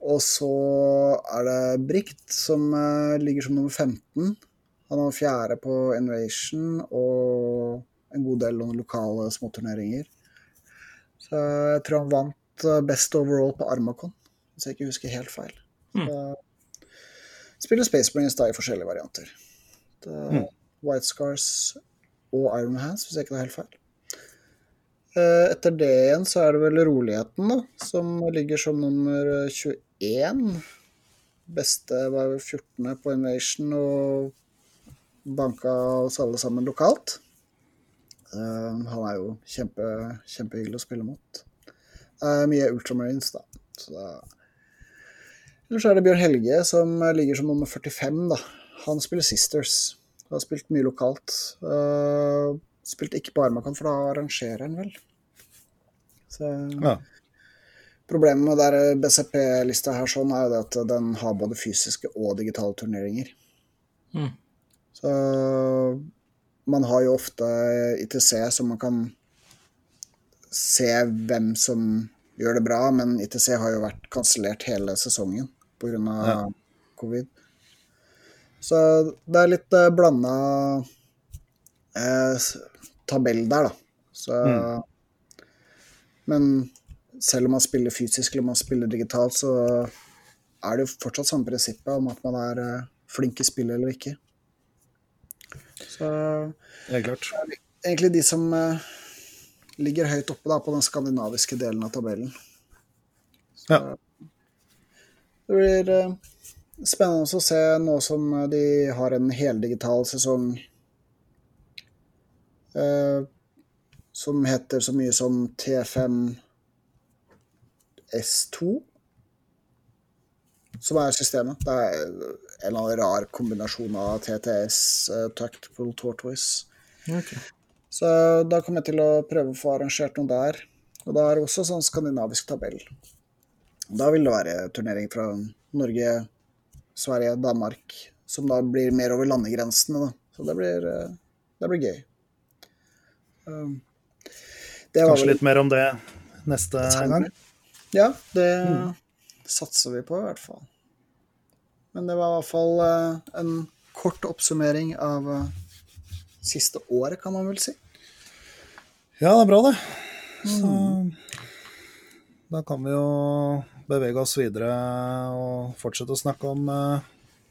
Og så er det Brikt som eh, ligger som nummer 15. Han var fjerde på Invasion og en god del lokale småturneringer. Så jeg tror han vant eh, Best Overall på Armacon, hvis jeg ikke husker helt feil. Mm. spiller Space Marines da i forskjellige varianter. Det, White Scars og Iron Hands, hvis jeg ikke tar helt feil. Eh, Etter det igjen så er det vel Roligheten, da, som ligger som nummer 21. Beste var jo 14. på Invasion og banka oss alle sammen lokalt. Eh, han er jo kjempe, kjempehyggelig å spille mot. Uh, mye Ultramarines, da. Så da. Ellers er det Bjørn Helge som ligger som nummer 45, da. Han spiller Sisters. Han Har spilt mye lokalt. Uh, spilt ikke på Armakan, for da arrangerer han vel. Så Ja. Problemet med der BCP-lista her sånn er jo det at den har både fysiske og digitale turneringer. Mm. Så man har jo ofte ITC, som man kan se hvem som gjør det bra, men ITC har jo vært kansellert hele sesongen pga. Ja. covid. Så det er litt uh, blanda eh, tabell der, da. Så Men selv om man spiller fysisk eller man spiller digitalt, så er det jo fortsatt samme prinsippet om at man er eh, flink i spillet eller ikke. Så Helt klart. egentlig de som eh, ligger høyt oppe da, på den skandinaviske delen av tabellen. Så, Ja. Det blir eh, spennende å se nå som eh, de har en heldigital sesong eh, som heter så mye som T5 S2, som er systemet. Det er en eller annen rar kombinasjon av TTS, uh, Tactical Tortoise. Ok. Så da kommer jeg til å prøve å få arrangert noe der. Og da er det også sånn skandinavisk tabell. Da vil det være turnering fra Norge, Sverige, Danmark, som da blir mer over landegrensene. Da. Så det blir, eh, det blir gøy. Um, det var Kanskje vel- litt mer om det neste gang. Ja, det satser vi på i hvert fall. Men det var i hvert fall eh, en kort oppsummering av eh, siste året, kan man vel si. Ja, det er bra, det. Så mm. da kan vi jo bevege oss videre og fortsette å snakke om eh,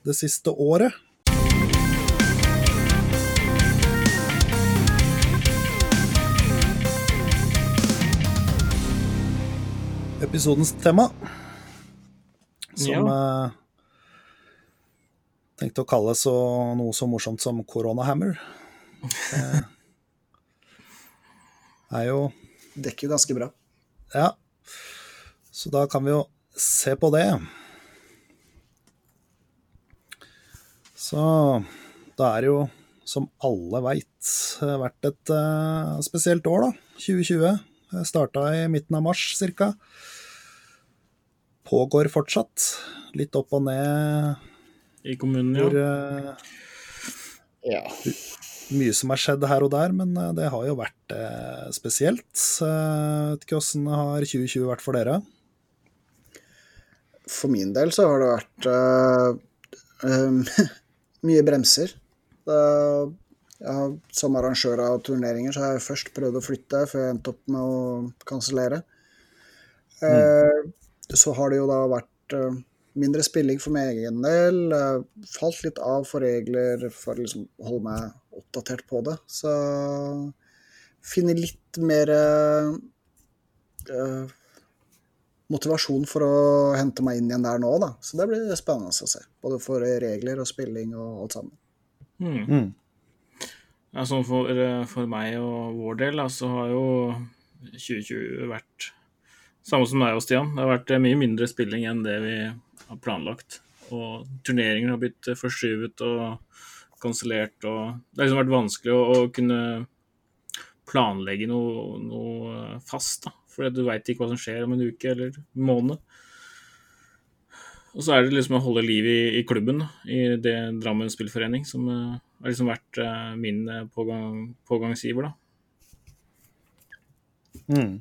det siste året. Episodens tema, som ja. Eh, tenkte å kalle så, noe så morsomt som koronahammer. Det er jo Dekker ganske bra. Ja. Så da kan vi jo se på det. Så da er det jo, som alle veit, vært et uh, spesielt år, da. 2020. Det Starta i midten av mars ca. Pågår fortsatt. Litt opp og ned I kommunen, hvor ja. eh, Ja. Mye som har skjedd her og der, men eh, det har jo vært eh, spesielt. Eh, vet ikke åssen har 2020 vært for dere? For min del så har det vært uh, [laughs] mye bremser. Da, ja, som arrangør av turneringer så har jeg først prøvd å flytte, før jeg endte opp med å kansellere. Eh, så har det jo da vært mindre spilling for min egen del. falt litt av for regler for å liksom holde meg oppdatert på det. Så finner litt mer eh, eh, motivasjon for å hente meg inn igjen der nå, da. Så det blir spennende å se. Både for regler og spilling og alt sammen. Mm. Mm. Ja, sånn for, eh, for meg og vår del, så har jo 2020 vært samme som deg og Stian. Det har vært eh, mye mindre spilling enn det vi har planlagt. Og turneringer har blitt forskyvet og kansellert. Og det har liksom vært vanskelig å, å kunne planlegge noe, noe eh, fast. da, Fordi du veit ikke hva som skjer om en uke eller en måned. Og så er det liksom å holde liv i, i klubben, da, i det Drammen spillforening, som uh, har liksom vært uh, min pågang, pågangsgiver, da. Mm.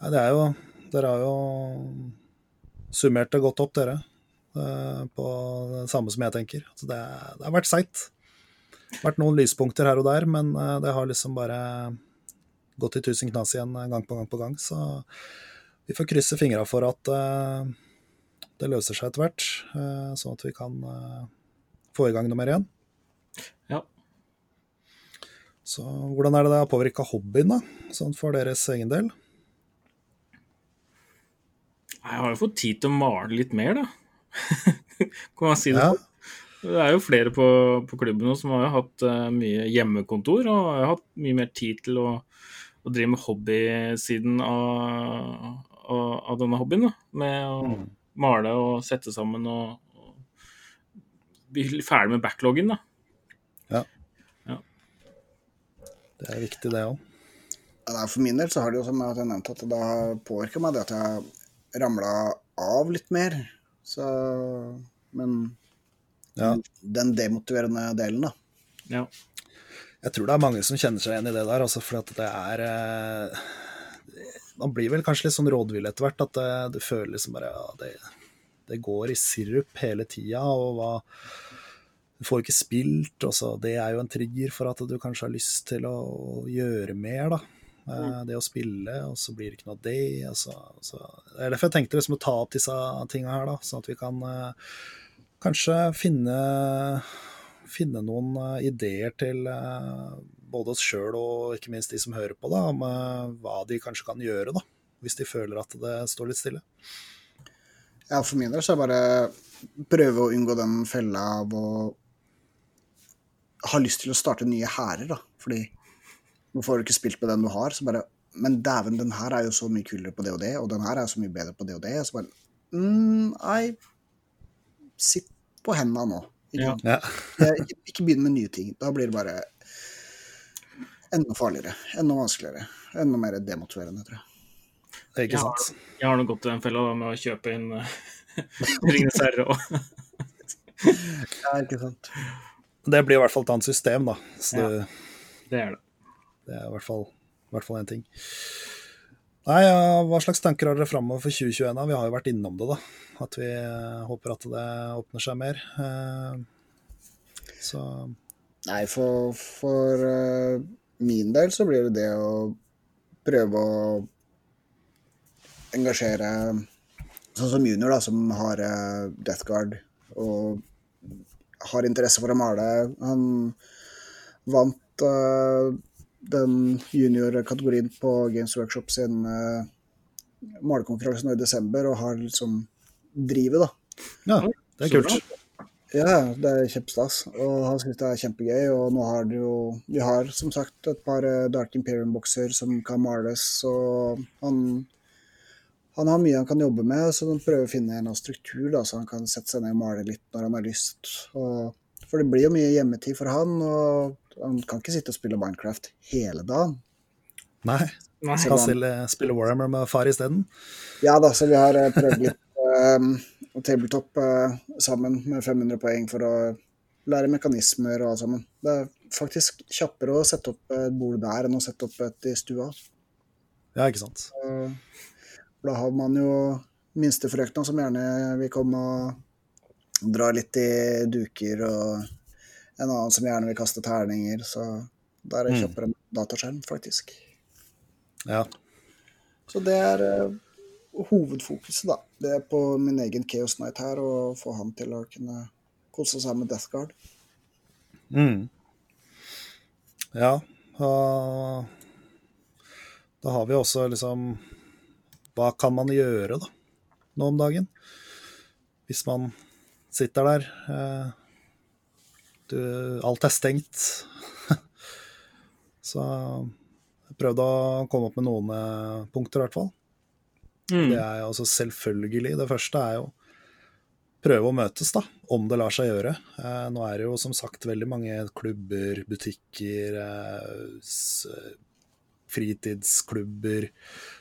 Nei, det er jo Dere har jo summert det godt opp, dere. Eh, På det samme som jeg tenker. Altså det, det har vært seigt. Vært noen lyspunkter her og der, men eh, det har liksom bare gått i tusen knas igjen eh, gang på gang på gang. Så vi får krysse fingra for at det løser seg etter hvert, sånn at vi kan få i gang noe mer igjen. Ja. Så hvordan er det det har påvirka hobbyen, da? Sånn for deres egen del? Jeg har jo fått tid til å male litt mer, da. Kan man si det Ja. Det er jo flere på, på klubben nå som har jo hatt uh, mye hjemmekontor og har hatt mye mer tid til å, å drive med hobbysiden av, av, av denne hobbyen. Da. Med å Mm. male og sette sammen og, og bli ferdig med backloggen. Da. Det er viktig, det òg. For min del så har det jo, som jeg nevnte, at det har påvirka meg det at jeg ramla av litt mer. Så Men Ja. den demotiverende delen, da. Ja. Jeg tror det er mange som kjenner seg igjen i det der, altså, for at det er eh, Man blir vel kanskje litt sånn rådvill etter hvert, at det, du føler liksom bare ja, det, det går i sirup hele tida, og hva Du får ikke spilt, og så Det er jo en trigger for at du kanskje har lyst til å gjøre mer, da. Eh, Det å spille, og så blir det ikke noe av det. Og så, så. Det er derfor jeg tenkte liksom å ta opp disse tinga her, da, sånn at vi kan uh, kanskje finne finne noen uh, ideer til uh, både oss sjøl og ikke minst de som hører på, da, om hva de kanskje kan gjøre, da, hvis de føler at det står litt stille. Ja, for min del så er det bare prøve å unngå den fella av å ha lyst til å starte nye hærer, da. Fordi nå får du ikke spilt med den du har, så bare Men dæven, den her er jo så mye kulere på det og det, og den her er så mye bedre på det og det. Så bare mm, Nei, sitt på henda nå. Ikke, Ja. [laughs] Ikke, ikke begynn med nye ting. Da blir det bare enda farligere. Enda vanskeligere. Enda mer demotiverende, tror jeg. Det er Ikke Ja. sant? Jeg har nå gått i den fella med å kjøpe inn uh, [laughs] Ringenes herre og [laughs] Ja, ikke sant. Det blir i hvert fall et annet system, da. Så Ja. det, Det er det. Det er i hvert fall, i hvert fall en ting. Nei, ja, Hva slags tanker har dere framover for 2021? da? Vi har jo vært innom det, da. At vi eh, håper at det åpner seg mer. Eh, Så Nei, for, for eh, min del så blir det det å prøve å engasjere Sånn som junior, da, som har Death Guard og har interesse for å male. Han vant eh, den junior-kategorien på Games Workshop sin uh, malekonkurranse nå i desember og har liksom drivet, da. Ja, det er kult. Ja, det er kjempestas. Og han syns det er kjempegøy. Og nå har du jo Vi har som sagt et par eh, Dark Imperium-bokser som kan males, og han han har mye han kan jobbe med, så han prøver å finne en struktur, da, så han kan sette seg ned og male litt når han har lyst. Og, for det blir jo mye hjemmetid for han, og han kan ikke sitte og spille Minecraft hele dagen. Nei, Nei. skal spille, spille Warhammer med far isteden. Ja da, så vi har eh, prøvd litt um, tabletop uh, sammen med 500 poeng for å lære mekanismer og alt sammen. Det er faktisk kjappere å sette opp et bord der enn å sette opp et i stua. Ja, ikke sant. Uh, Da har man jo minstefrøkna som gjerne vil komme og dra litt i duker, og en annen som gjerne vil kaste terninger, så da er det Mm. kjappere med dataskjerm, faktisk. Ja. Så det er uh, hovedfokuset, da. Det er på min egen Chaos Knight her, å få han til å kunne kose seg med Death Guard. Mm. Ja, Uh, da har vi også liksom Hva kan man gjøre, da, nå om dagen? Hvis man sitter der eh, du, Alt er stengt. [laughs] Så jeg prøvde å komme opp med noen eh, punkter, i hvert fall. Mm. Det er altså selvfølgelig Det første er jo prøve å møtes, da, om det lar seg gjøre. Eh, nå er det jo som sagt veldig mange klubber, butikker, eh, fritidsklubber,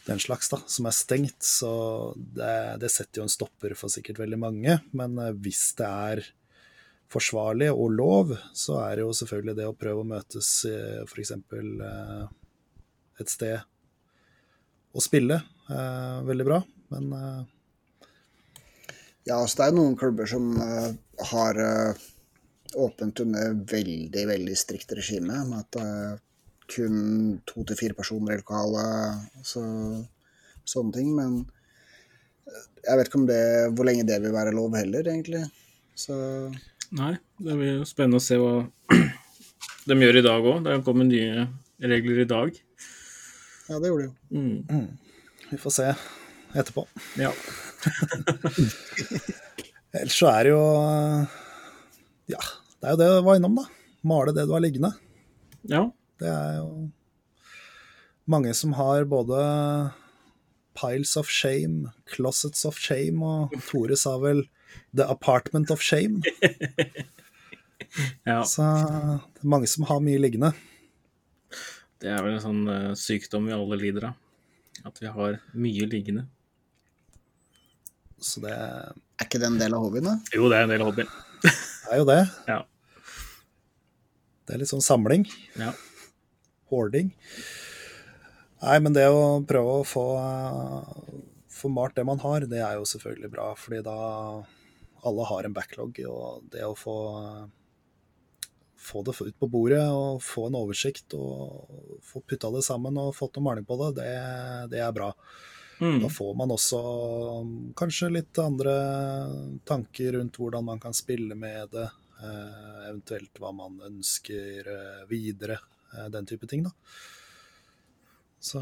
den slags, da, som er stengt. Så det, det setter jo en stopper for sikkert veldig mange. Men eh, hvis det er forsvarlig og lov, så er det jo selvfølgelig det å prøve å møtes f.eks. Eh, et sted og spille eh, veldig bra. Men eh, Ja, altså det er noen klubber som eh, har eh, åpent under veldig, veldig strikt regime, med at kun to til fire personer i lokalet, så, sånne ting. Men eh, jeg vet ikke om det, hvor lenge det vil være lov heller, egentlig. Så Nei, det blir jo spennende å se hva [clears throat] de gjør i dag òg. Det kommer nye regler i dag. ja, det gjorde det jo. Mm. vi får se etterpå. Ja. [laughs] Ellers så er det jo Ja, det er jo det du var innom, da. Male det du har liggende. ja. Det er jo mange som har både Piles of Shame, Closets of Shame, og Tore sa vel The Apartment of Shame. [laughs] ja. Så det er mange som har mye liggende. Det er vel en sånn uh, sykdom vi alle lider av. At vi har mye liggende. Så det Er ikke det en del av hobbyen, da? Jo, det er en del av hobbyen. [laughs] det er jo det. [laughs] Ja. Det er litt sånn samling. ja. Hoarding. Nei, men det å prøve å få, få malt det man har, det er jo selvfølgelig bra. Fordi da alle har en backlog, og det å få få det ut på bordet og få en oversikt og få putta det sammen og fått noe maling på det, det, det er bra. Mm. Da får man også kanskje litt andre tanker rundt hvordan man kan spille med det, eh, eventuelt hva man ønsker eh, videre, eh, den type ting, da. Så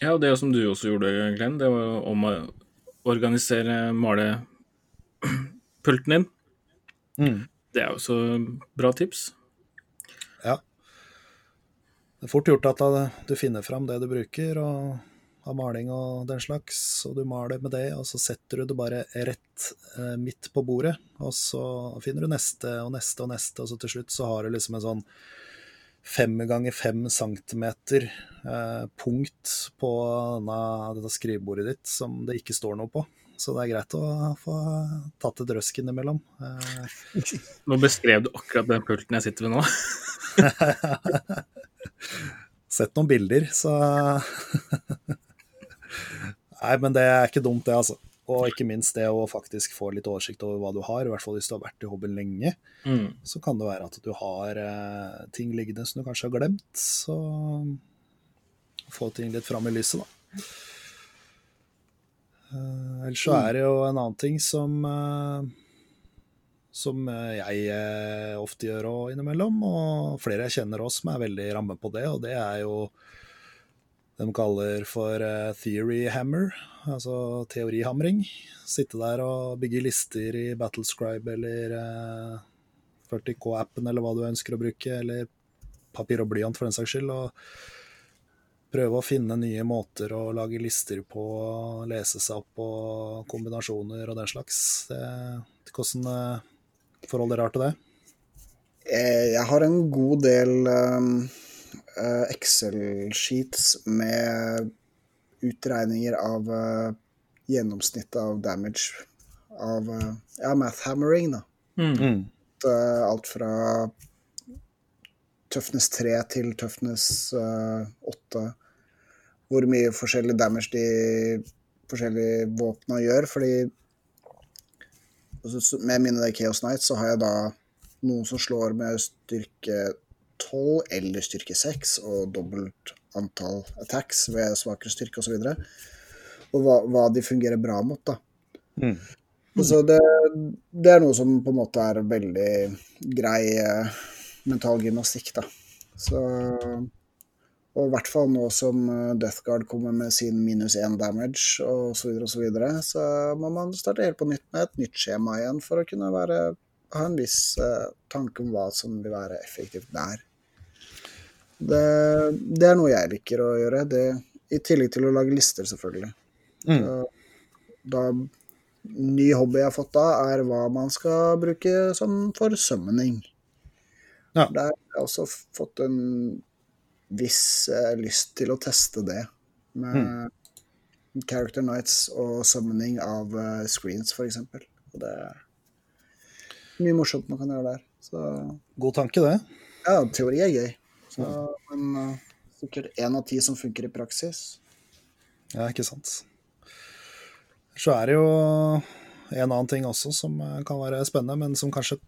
Ja, og det som du også gjorde, Glenn, det var å organisere malepulten din. mm. Det er jo så bra tips. ja. Det er fort gjort at du finner fram det du bruker, og av maling og den slags, og du maler med det, og så setter du det bare rett eh, midt på bordet, og så finner du neste og neste og neste, og så til slutt så har du liksom en sånn fem ganger fem centimeter eh, punkt på denne, dette skrivebordet ditt som det ikke står noe på. Så det er greit å få tatt et røsk innimellom. Eh, [laughs] Nå beskrev du akkurat den pulten jeg sitter ved nå. [laughs] sett noen bilder, så [laughs] Nei, men det er ikke dumt, det, altså. Og ikke minst det å faktisk få litt oversikt over hva du har, i hvert fall hvis du har vært i hobbyen lenge. Mm. Så kan det være at du har eh, ting liggende som du kanskje har glemt. Så få ting litt fram i lyset, da. Eh, ellers så er det jo en annen ting som uh, som eh, jeg uh, ofte gjør òg innimellom, og flere jeg kjenner også som er veldig ramme på det, og det er jo de kaller for theory hammer, altså teorihamring. Sitte der og bygge lister i Battlescribe eller eh, 40K-appen eller hva du ønsker å bruke, eller papir og blyant for den saks skyld. og Prøve å finne nye måter å lage lister på, lese seg opp på kombinasjoner og den slags. Det, hvordan eh, forhold dere har til det? Eh, Jeg har en god del um, eh, Excel-sheets med utregninger av gjennomsnittet av damage av ja, math hammering, da. Mm. Mm. Eh, Alt fra tøffnes 3 til tøffnes eh, 8. Hvor mye forskjellig damage de forskjellige våpna gjør. Fordi altså, med mine Chaos Knights så har jeg da noen som slår med styrke 12 eller styrke 6 og dobbelt antall attacks ved svakere styrke osv. Og, så og hva, hva de fungerer bra mot, da. Mm. Så det, det er noe som på en måte er veldig grei eh, mental gymnastikk, da. Så Og i hvert fall nå som eh, Death Guard kommer med sin minus én damage og så videre og så videre, så må man starte helt på nytt med et nytt skjema igjen for å kunne være, ha en viss eh, tanke om hva som vil være effektivt der. Det, det er noe jeg liker å gjøre, det, i tillegg til å lage lister, selvfølgelig. Mm. Da ny hobby jeg har fått da, er hva man skal bruke som for summoning. Ja. Der har jeg også fått en viss eh, lyst til å teste det. Med Character Nights og summoning av eh, screens, f.eks. Og det er mye morsomt man kan gjøre der. Så God tanke, det. ja, teori er gøy. Så, men uh, sikkert én av ti som funker i praksis. Ja, ikke sant. Så er det jo en annen ting også som eh, kan være spennende, men som kanskje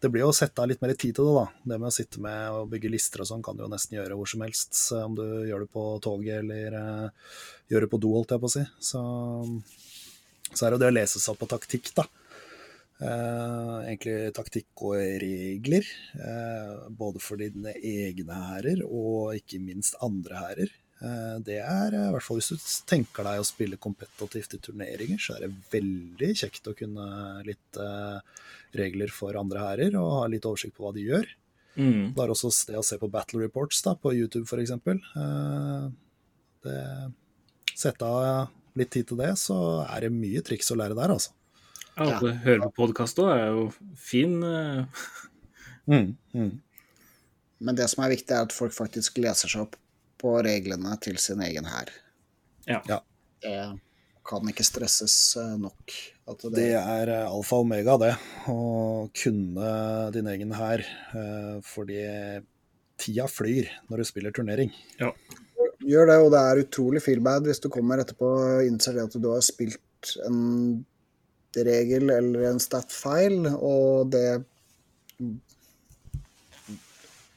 Det blir jo å sette av litt mer tid til det, da. Det med å sitte med og bygge lister og sånn kan du jo nesten gjøre hvor som helst. Om du gjør det på toget eller uh, gjør det på do, holdt jeg på å si. Så, så er det jo det å lese seg opp på taktikk, da. Uh, egentlig taktikk og regler. uh, både for dine egne hærer og ikke minst andre hærer. Eh, det er, eh, i hvert fall hvis du tenker deg å spille kompetitivt i turneringer, så er det veldig kjekt å kunne litt eh, regler for andre hærer og ha litt oversikt på hva de gjør. Mm. Det er også det å se på battle reports da, på YouTube f.eks. Sette av litt tid til det, så er det mye triks å lære der, altså. Ja, å høre på podkast òg er jo fin. Mm, mm. Men det som er viktig, er at folk faktisk leser seg opp på reglene til sin egen hær. Ja. Ja. Det kan ikke stresses eh, nok. At det, Det er eh, alfa og omega, det. Å kunne din egen hær. eh, Fordi tida flyr når du spiller turnering. Ja. Gjør det, og det er utrolig feel bad hvis du kommer etterpå og innser det at du har spilt en regel eller en stat-feil, og det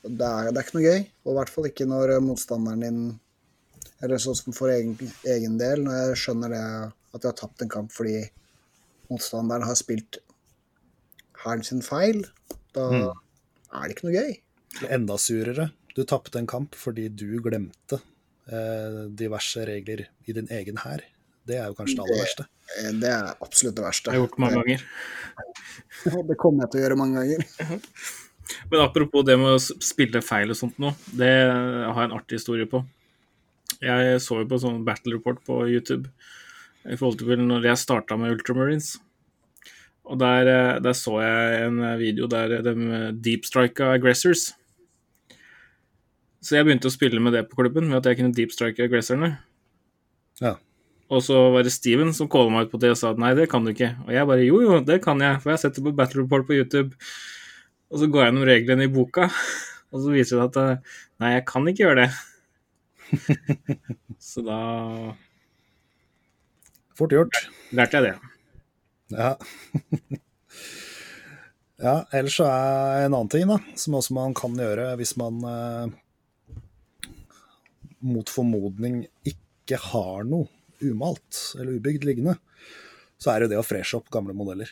det er, det er ikke noe gøy. Og i hvert fall ikke når motstanderen din Eller sånn som for egen, egen del, når jeg skjønner det at jeg har tapt en kamp fordi motstanderen har spilt hæren sin feil, da er det ikke noe gøy. Enda surere. Du tapte en kamp fordi du glemte eh, diverse regler i din egen hær. Det er jo kanskje det aller verste. Det, Det er absolutt det verste. Det har jeg gjort mange ganger. Det, det kommer jeg til å gjøre mange ganger. [laughs] Men apropos det med å spille feil og sånt nå, det har jeg en artig historie på. Jeg så jo på sånn battle report på YouTube i forhold til når jeg starta med Ultramarines. Og der, eh, der så jeg en video der de deepstrika aggressors. Så jeg begynte å spille med det på klubben, med at jeg kunne deepstrike aggressorene. Ja. Og så var det Steven som calla meg ut på det og sa at nei, det kan du ikke. Og jeg bare jo, jo, det kan jeg, for jeg har sett det på Battle Report på YouTube. Og så går jeg gjennom reglene i boka, [laughs] og så viser det at eh, nei, jeg kan ikke gjøre det. [laughs] så da Fort gjort. lærte jeg det. Ja. [laughs] ja, ellers så er en annen ting da, som også man kan gjøre hvis man eh, mot formodning ikke har noe umalt eller ubygd liggende, så er det det å freshe opp gamle modeller.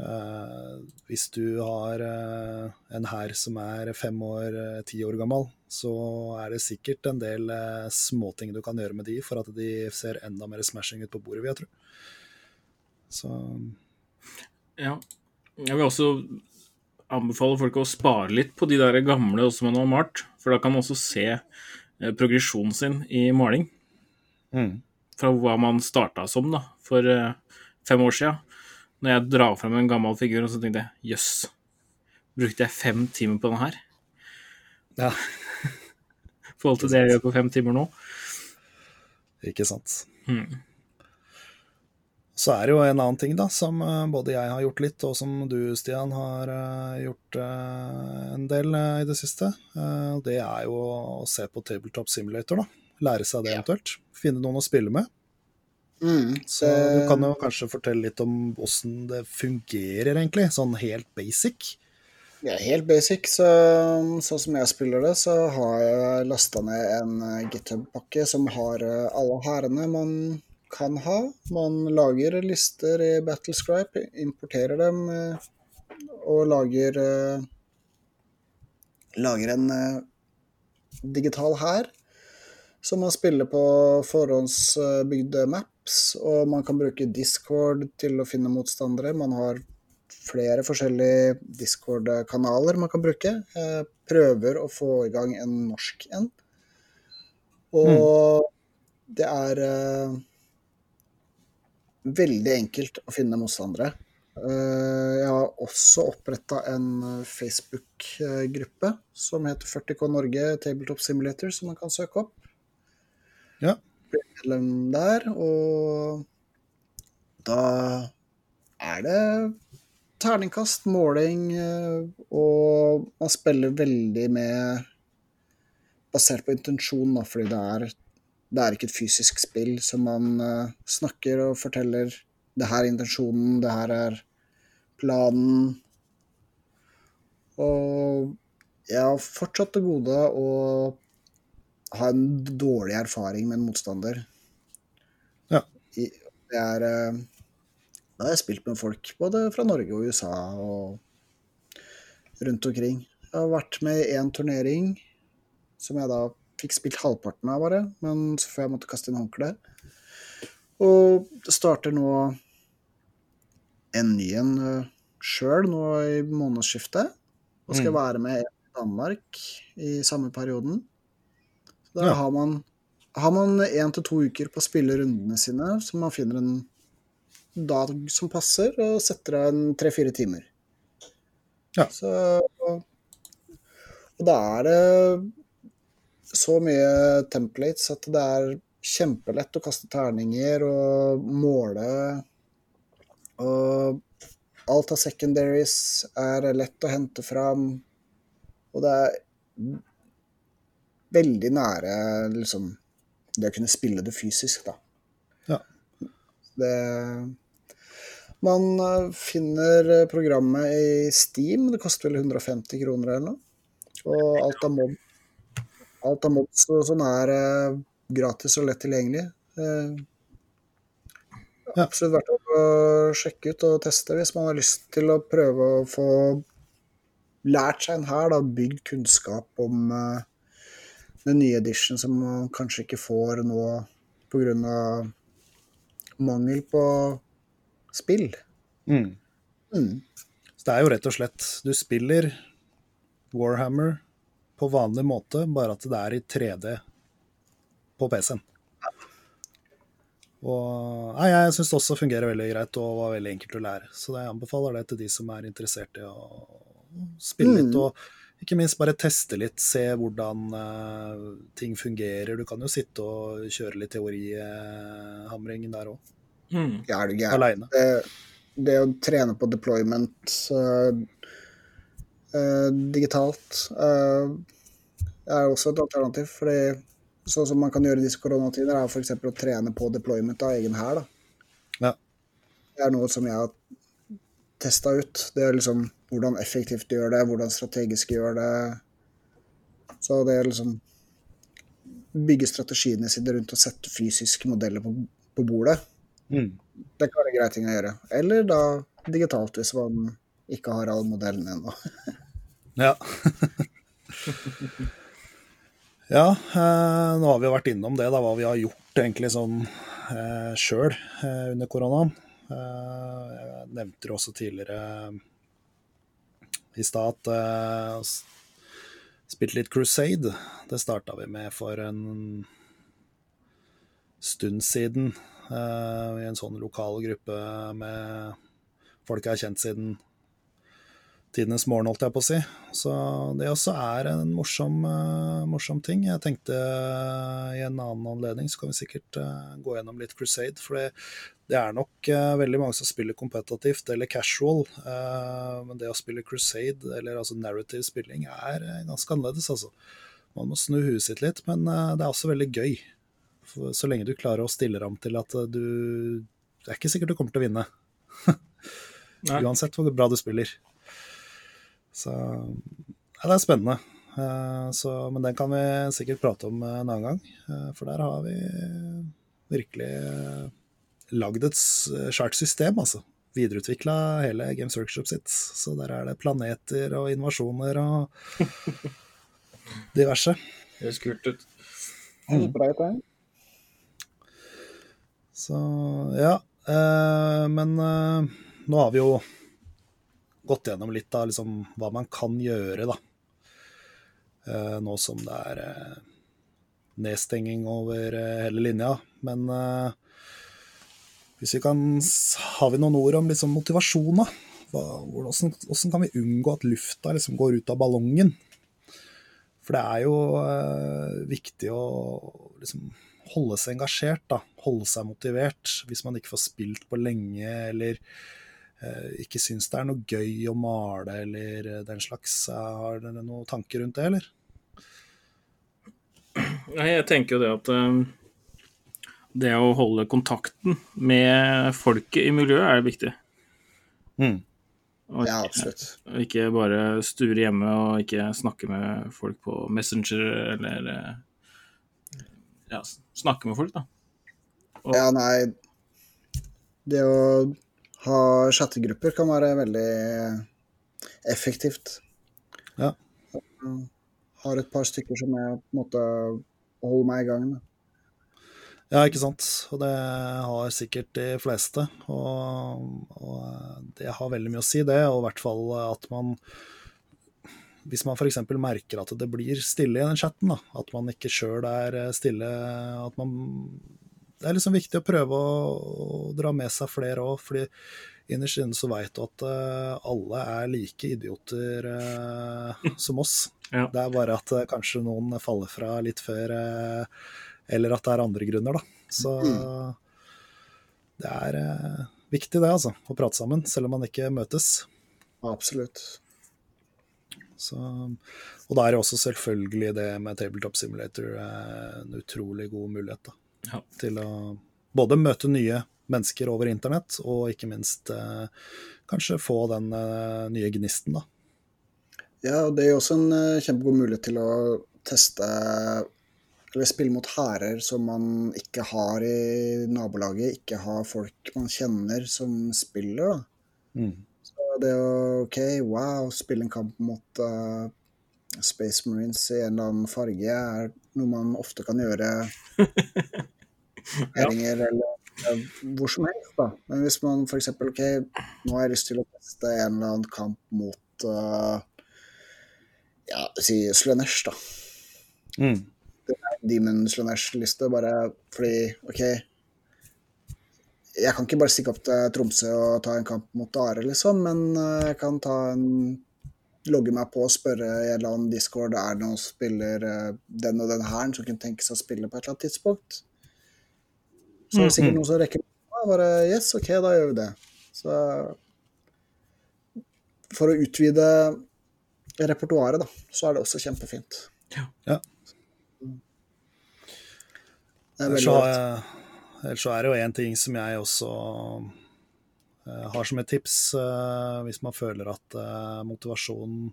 Eh, hvis du har uh, en hær som er fem år, eh, ti år gammel, så er det sikkert en del uh, småting du kan gjøre med de for at de ser enda mer smashing ut på bordet, vil jeg tro. Så Ja. Jeg vil også anbefale folk å spare litt på de der gamle også man har malt, for da kan man også se progresjonen sin i maling. mm. Fra hva man starta som da, for fem år sia. Når jeg drar frem en gammel figur, og så tenkte jeg jøss, brukte jeg fem timer på den her? Ja, [laughs] I forhold til det jeg gjør på fem timer nå. ikke sant. Hmm. Så er det jo en annen ting da, som eh, både jeg har gjort litt, og som du, Stian, har eh, gjort eh, en del i det siste. Det er jo å se på Tabletop Simulator, da. Lære seg det eventuelt. Finne noen å spille med. Mm, Så du kan jo kanskje fortelle litt om åssen det fungerer, egentlig. Sånn helt basic. Ja, helt basic. Så, sånn som jeg spiller det, så har jeg lasta ned en eh, GitHub-pakke som har eh, alle hærene man kan ha. Man lager lister i Battlescribe, importerer dem eh, og lager Lager en digital hær som man spiller på forhåndsbygde maps, og man kan bruke Discord til å finne motstandere. Man har flere forskjellige Discord-kanaler man kan bruke. Jeg prøver å få i gang en norsk en. Og det er uh, veldig enkelt å finne motstandere. Uh, jeg har også oppretta en Facebook-gruppe som heter 40K Norge Tabletop Simulator, som man kan søke opp. Ja. Medlem der, og da er det terningkast, måling, eh, og man spiller veldig med Basert på intensjon, da, fordi det er, det er ikke et fysisk spill som man eh, snakker og forteller det her er intensjonen, det her er planen. Og jeg har fortsatt til gode å ha en dårlig erfaring med en motstander. Ja. I, det er eh, Da har jeg spilt med folk både fra Norge og USA og rundt omkring. Jeg har vært med i én turnering som jeg da fikk spilt halvparten av, bare, men så får jeg måtte kaste inn håndkleet. Og det starter nå en ny en uh, sjøl nå i månedsskiftet. Og skal Mm. være med i Danmark i samme perioden. Da Ja. har man har man én til to uker på å spille rundene sine, så man finner en dag som passer, og setter av en tre-fire timer. Ja. Så Og da er det så mye templates at det er kjempelett å kaste terninger og måle. Og alt av secondaries er lett å hente fram. Og det er veldig nære liksom, det å kunne spille det fysisk, da. Ja. Det Man eh, finner programmet i Steam, det koster vel 150 kroner eller noe. Og alt av mod alt av mods og sånn er eh, gratis og lett tilgjengelig. Eh, Ja. Absolutt verdt å sjekke ut og teste hvis man har lyst til å prøve å få lært seg en her, da, bygd kunnskap om eh, den nye edition som man kanskje ikke får nå pga. mangel på spill. Mm. Mm. Så det er jo rett og slett Du spiller Warhammer på vanlig måte, bare at det er i 3D på PC-en. Og nei, Jeg syns det også fungerer veldig greit og var veldig enkelt å lære. Så jeg anbefaler det til de som er interessert i å spille litt. Mm. Og ikke minst bare teste litt, se hvordan eh, ting fungerer. Du kan jo sitte og kjøre litt teorihamring der òg, Mm. Ja, er du gæren. det, det å trene på deployment uh, uh, digitalt uh, er også et alternativ. fordi sånn som man kan gjøre i disse koronatider, er f.eks. å trene på deployment av egen hær. Ja. Det er noe som jeg har testa ut. Det er liksom hvordan effektivt du gjør det, hvordan strategisk du gjør det. Så det er liksom Bygge strategiene sine rundt å sette fysiske modeller på, på bordet. Mm. Det kan være en grei ting å gjøre. Eller da digitalt, hvis man ikke har alle modellene ennå. [laughs] Ja. [laughs] Ja, eh, nå har vi vært innom det, da, hva vi har gjort egentlig sånn eh, sjøl eh, under koronaen. Eh, jeg nevnte også tidligere i stad at eh, spilte litt Crusade. Det starta vi med for en stund siden. eh, I en sånn lokal gruppe med folk jeg har kjent siden tidenes morgen, holdt jeg på å si. Så det også er en morsom, eh, morsom ting. Jeg tenkte eh, i en annen anledning så kan vi sikkert eh, gå gjennom litt Crusade. For det, det er nok veldig mange som spiller kompetitivt eller casual. men det å spille Crusade, eller altså narrative spilling, er ganske annerledes, altså. Man må snu huet sitt litt, men det er også veldig gøy. For så lenge du klarer å stille ram til at du Det er ikke sikkert du kommer til å vinne. [laughs] Uansett hvor bra du spiller. Så ja, det er spennende. Eh, så, men den kan vi sikkert prate om en annen gang. eh, For der har vi virkelig eh, lagd et skjært svært system, altså. Videreutvikla hele Games Workshop sitt. Så der er det planeter og invasjoner og diverse. Det høres kult ut. Så ja. Eh, men nå har vi jo gått gjennom litt av liksom, hva man kan gjøre, da. Eh, nå som det er eh, nedstenging over eh, hele linja. Men hvis vi kan Har vi noen ord om liksom, motivasjon, da? Hvordan, kan vi unngå at lufta liksom, går ut av ballongen? For det er jo eh, viktig å liksom, holde seg engasjert, da. Holde seg motivert. Hvis man ikke får spilt på lenge, eller ikke syns det er noe gøy å male, eller eh, den slags. Eh, Har dere noen tanker rundt det, eller? Nei, jeg tenker jo det at eh, det å holde kontakten med folket i miljøet er viktig. Mm. Og Ja, absolutt. ikke bare sture hjemme og ikke snakke med folk på Messenger eller eh, Ja, snakke med folk, da. Og- Ja, nei Det å ha chattegrupper kan være veldig effektivt. Ja. Jeg Har et par stykker som jeg på en måte holder meg i gang med. Ja, ikke sant. Og det har sikkert de fleste. Og, og det har veldig mye å si, det. Og i hvert fall at man Hvis man f.eks. merker at det blir stille i den chatten, da, at man ikke sjøl er stille at man, Det er liksom viktig å prøve å, å dra med seg flere òg, fordi innerst inne så veit du at uh, alle er like idioter uh, som oss. [laughs] Ja. Det er bare at uh, kanskje noen faller fra litt før, eller at det er andre grunner, da. Så det er viktig det, altså. Å prate sammen, selv om man ikke møtes. Absolutt. Så, og da er jo også selvfølgelig det med Tabletop Simulator en utrolig god mulighet da, Ja. til å både møte nye mennesker over internett, og ikke minst eh, kanskje få den eh, nye gnisten, da. Ja, og det er jo også en eh, kjempegod mulighet til å teste eller spille mot hærer som man ikke har i nabolaget, ikke har folk man kjenner som spiller, da. Mm. Så det å OK, wow, spille en kamp mot uh, Space Marines i en eller annen farge er noe man ofte kan gjøre [laughs] ja. eller eh, hvor som helst, da. Men hvis man f.eks. OK, nå har jeg lyst til å teste en eller annen kamp mot uh, ja, si Slanesh, da. Mm. Demon Slanesh-liste, bare fordi OK Jeg kan ikke bare stikke opp til Tromsø og ta en kamp mot Are, liksom, men eh, jeg kan ta en Logge meg på og spørre i en eller annen discord er det noen spiller eh, den og den hæren som kunne tenke seg å spille på et eller annet tidspunkt. Så er det sikkert noen som rekker meg. Bare yes, OK, da gjør vi det. Så for å utvide repertoaret, da, så er det også kjempefint. Ja. Det er Ellers veldig så, ellers så er det jo en ting som jeg også har som et tips, eh, hvis man føler at eh, motivasjonen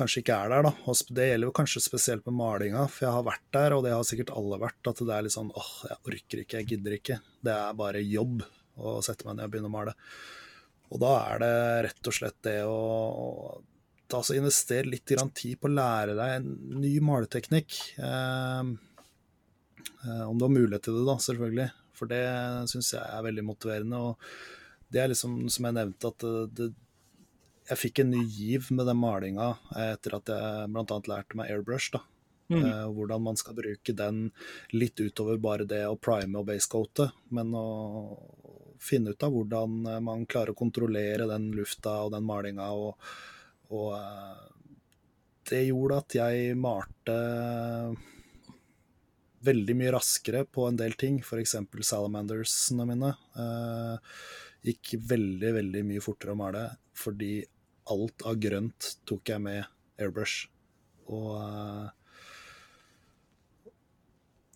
kanskje ikke er der, da. Det gjelder jo kanskje spesielt med malinga, for jeg har vært der, og det har sikkert alle vært, at det er litt sånn åh, jeg orker ikke, jeg gidder ikke. Det er bare jobb å sette meg ned og begynne å male. Og da er det rett og slett det å, altså investere litt tid på å lære deg en ny maleteknikk. Eh, eh, om du har mulighet til det, da, selvfølgelig. For det syns jeg er veldig motiverende. Og det er liksom, som jeg nevnte, at det, det, jeg fikk en ny giv med den malinga etter at jeg bl.a. lærte meg airbrush. da. Mm. Eh, hvordan man skal bruke den litt utover bare det å prime og basecoate, men å finne ut av hvordan eh, man klarer å kontrollere den lufta og den malinga. Og, og eh, det gjorde at jeg malte veldig mye raskere på en del ting, f.eks. salamandersene mine. Eh, gikk veldig, veldig mye fortere å male fordi alt av grønt tok jeg med airbrush. Og eh,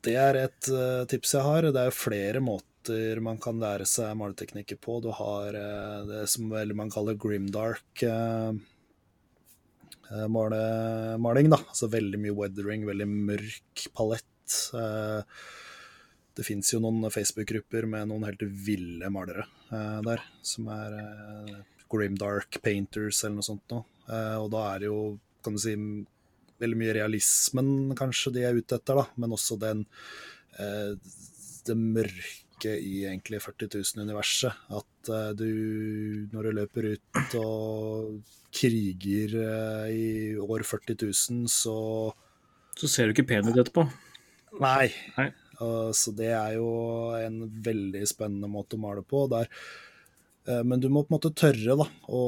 det er et uh, tips jeg har. Det er jo flere måter man kan lære seg maleteknikker på. Du har uh, det som man kaller grimdark maling. da, altså Veldig mye weathering, veldig mørk palett. Det fins jo noen Facebook-grupper med noen helt ville malere der, som er grimdark painters eller noe sånt noe. og da er det jo, kan du si veldig mye realismen kanskje de er ute etter, da, men også den eh, det mørke i egentlig 40 000-universet. At eh, du, når du løper ut og kriger eh, i år 40 000, så Så ser du ikke pen ut etterpå. Nei. Nei. Uh, så det er jo en veldig spennende måte å male på. Der, uh, men du må på en måte tørre da, å,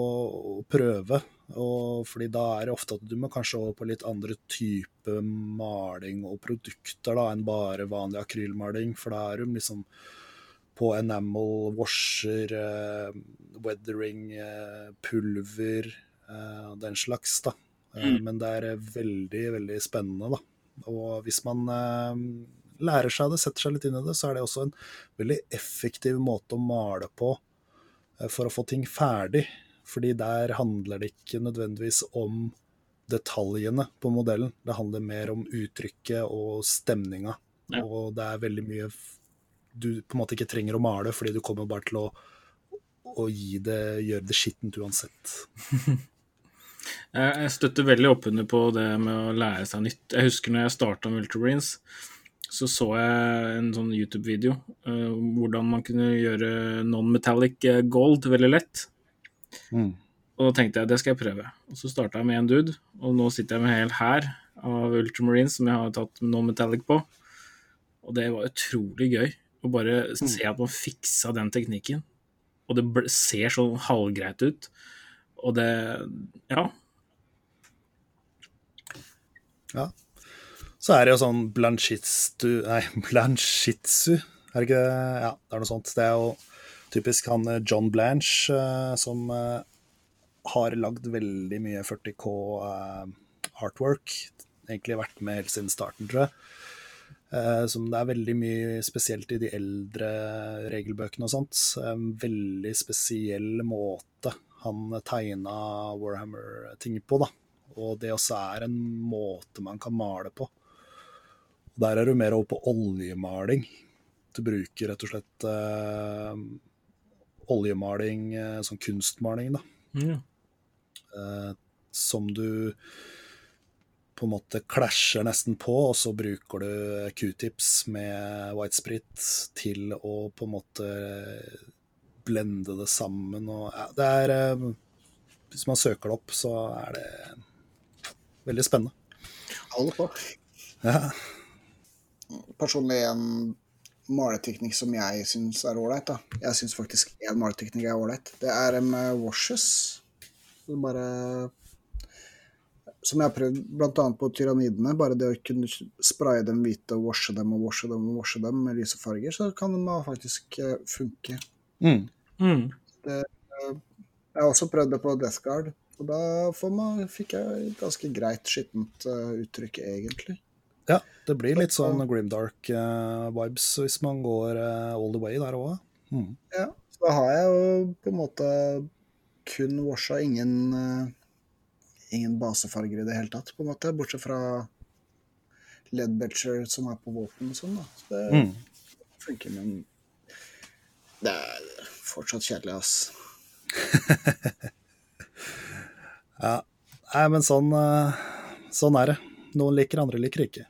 å prøve. Og fordi da er det ofte at du må kanskje over på litt andre type maling og produkter da, enn bare vanlig akrylmaling. For da er du liksom på enamel, washer, uh, weathering, pulver, den slags. da. Mm. Men det er veldig, veldig spennende, da. Og hvis man lærer seg det, setter seg litt inn i det, så er det også en veldig effektiv måte å male på for å få ting ferdig. Fordi der handler det ikke nødvendigvis om detaljene på modellen. Det handler mer om uttrykket og stemninga. Ja. Og det er veldig mye du på en måte ikke trenger å male, fordi du kommer bare til å, å gi det, gjøre det skittent uansett. [laughs] Jeg støtter veldig oppunder på det med å lære seg nytt. Jeg husker når jeg starta med Ultramarines, så så jeg en sånn YouTube-video uh, hvordan man kunne gjøre non-metallic gold veldig lett. Mm. Og da tenkte jeg det skal jeg prøve. Og så starta jeg med en dude, og nå sitter jeg med en hel hær av Ultramarines som jeg har tatt non-metallic på. Og det var utrolig gøy å bare se at man fiksa den teknikken. Og det ble, ser sånn halvgreit ut. Og det Ja. Ja. Så er det jo sånn blanchitsu Nei, [laughs] blanchitsu, er det ikke det? Ja, det er noe sånt. Det er jo typisk han eh, John Blanche eh, som eh, har lagd veldig mye 40K eh, artwork. Egentlig vært med helt siden starten, tror jeg. Som det er veldig mye spesielt i de eldre regelbøkene og sånt. En veldig spesiell måte han tegna Warhammer-ting på, da. Og det også er en måte man kan male på. Der er du mer over på oljemaling. Du bruker rett og slett eh, oljemaling, eh, sånn kunstmaling, da. Mm. Eh, som du på en måte klasjer nesten på, og så bruker du q-tips med white sprit til å på en måte blende det sammen. Og, ja, det er eh, Hvis man søker det opp, så er det veldig spennende. Hold på. Ja. Personlig en maleteknikk som jeg syns er ålreit. Jeg syns faktisk én maleteknikk er ålreit. Det er med washes. Som bare Som jeg har prøvd bl.a. på tyrannidene. Bare det å kunne spraye dem hvite og washe dem og washe dem og washe dem med lyse farger, så kan de faktisk eh, funke. Mm. Mm. Jeg har også prøvd det på Death Guard, og da får man, fikk jeg et ganske greit skittent uh, uttrykk, egentlig. Ja, det blir litt sånn grimdark-vibes hvis man går eh, all the way der òg. Mm. Ja, så da har jeg jo på en måte kun washa ingen eh, ingen basefarger i det hele tatt, på en måte, bortsett fra Ledbetcher som er på våpen og sånn, da. Så det Mm. funker, men det er fortsatt kjedelig, ass. [laughs] Ja. Nei, men sånn, eh, sånn er det. Noen liker, andre liker ikke.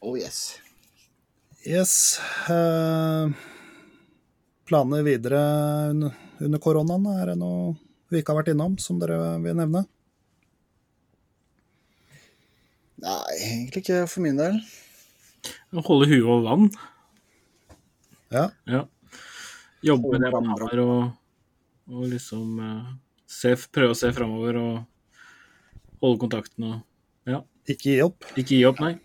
Oh yes. Yes. eh, planer videre under, under koronaen? Er det noe vi ikke har vært innom som dere vil nevne? Nei, egentlig ikke for min del. Holde huet over vann. Ja. Ja. Jobbe med det man har, og, og liksom eh, se, prøve å se framover og holde kontakten og ja. Ikke gi opp? Ikke gi opp, nei.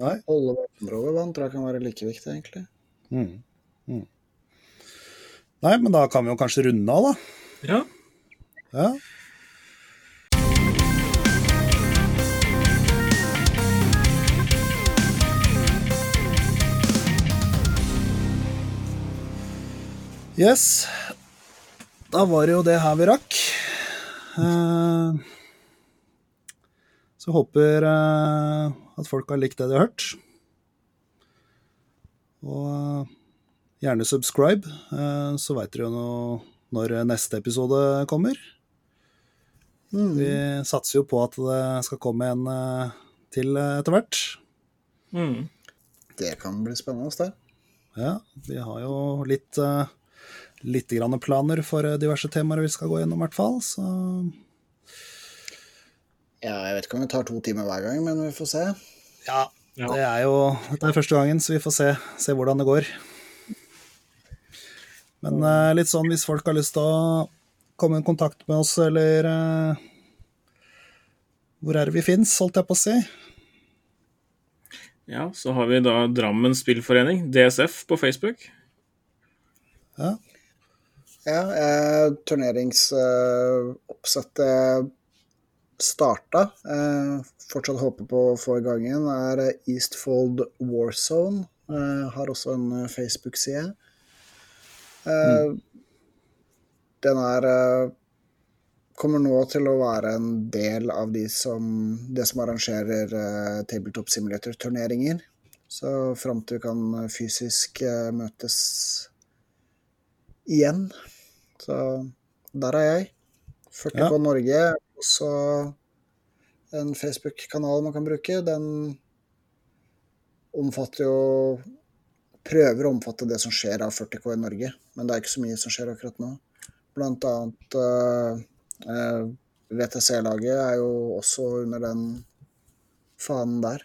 Nei? Holde hverandre over vann tror jeg kan være like viktig, egentlig. Mm. Mm. Nei, men da kan vi jo kanskje runde av, da. Ja. Ja. Yes. Da var det jo det her vi rakk. Eh, Så håper eh, at folk har likt det de har hørt. Og eh, gjerne subscribe, eh, så veit dere jo nå når neste episode kommer. Vi satser jo på at det skal komme en eh, til etter hvert. Mm. Det kan bli spennende, det. Ja, vi har jo litt, eh, litt grann planer for eh, diverse temaer vi skal gå gjennom, i hvert fall. Så Ja, jeg vet ikke om det tar to timer hver gang, men vi får se. ja, det er jo Dette er første gangen, så vi får se, se hvordan det går. Men eh, litt sånn hvis folk har lyst til å komme i kontakt med oss, eller eh, Hvor er det vi fins, holdt jeg på å si? ja, så har vi da Drammen Spillforening, DSF, på Facebook. Ja. Ja, eh, turneringsoppsettet starta. Eh, fortsatt håper på å få i gang igjen, er eh, Eastfold Warzone. Eh, har også en Facebook-side. Eh, Den er kommer nå til å være en del av de som, det som arrangerer eh, tabletop simulator-turneringer. Så fram til vi kan fysisk eh, møtes igjen. Så der er jeg. 40 ja. på Norge, også en Facebook-kanal man kan bruke. Den omfatter jo Prøver å omfatte det som skjer av 40K i Norge, men det er ikke så mye som skjer akkurat nå. Blant annet eh, eh, VTC-laget er jo også under den fanen der.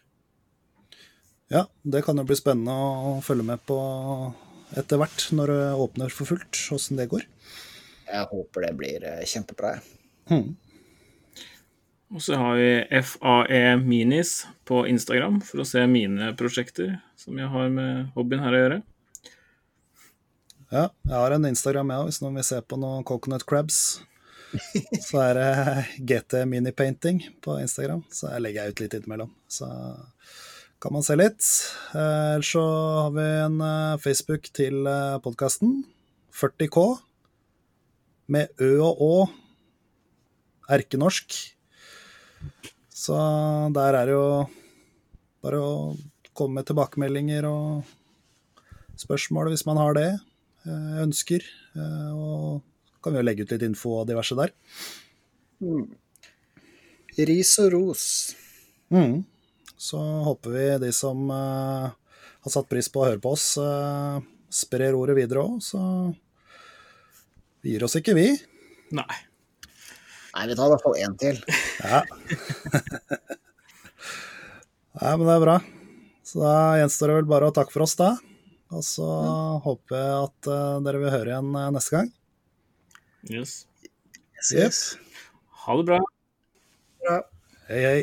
Ja, det kan jo bli spennende å følge med på etter hvert, når det åpner for fullt, åssen det går. Jeg håper det blir eh, kjempebra. jeg. Hmm. Og så har vi FAE Minis på Instagram for å se mine prosjekter som jeg har med hobbyen her å gjøre. Ja, jeg har en Instagram, jeg òg, hvis noen vil se på noen coconut crabs. [laughs] Så er det GT Minipainting på Instagram, så jeg legger jeg ut litt innimellom. Så kan man se litt. Eh, Ellers så har vi en eh, Facebook til podkasten. 40K. Med Ø og Å. Erkenorsk. Så der er det jo bare å komme med tilbakemeldinger og spørsmål hvis man har det eh, ønsker. eh, Og kan vi jo legge ut litt info og diverse der. Ris og ros. Mm. Så håper vi de som uh, har satt pris på å høre på oss, uh, sprer ordet videre òg. Så vi gir oss ikke, vi. Nei. Nei, vi tar i hvert fall én til. Ja. [laughs] Nei, men det er bra. Så da gjenstår det vel bare å takke for oss, da. Og så håper jeg at eh, dere vil høre igjen eh, neste gang. Yes. Yes. Ha det bra. Bra. Hei, hei.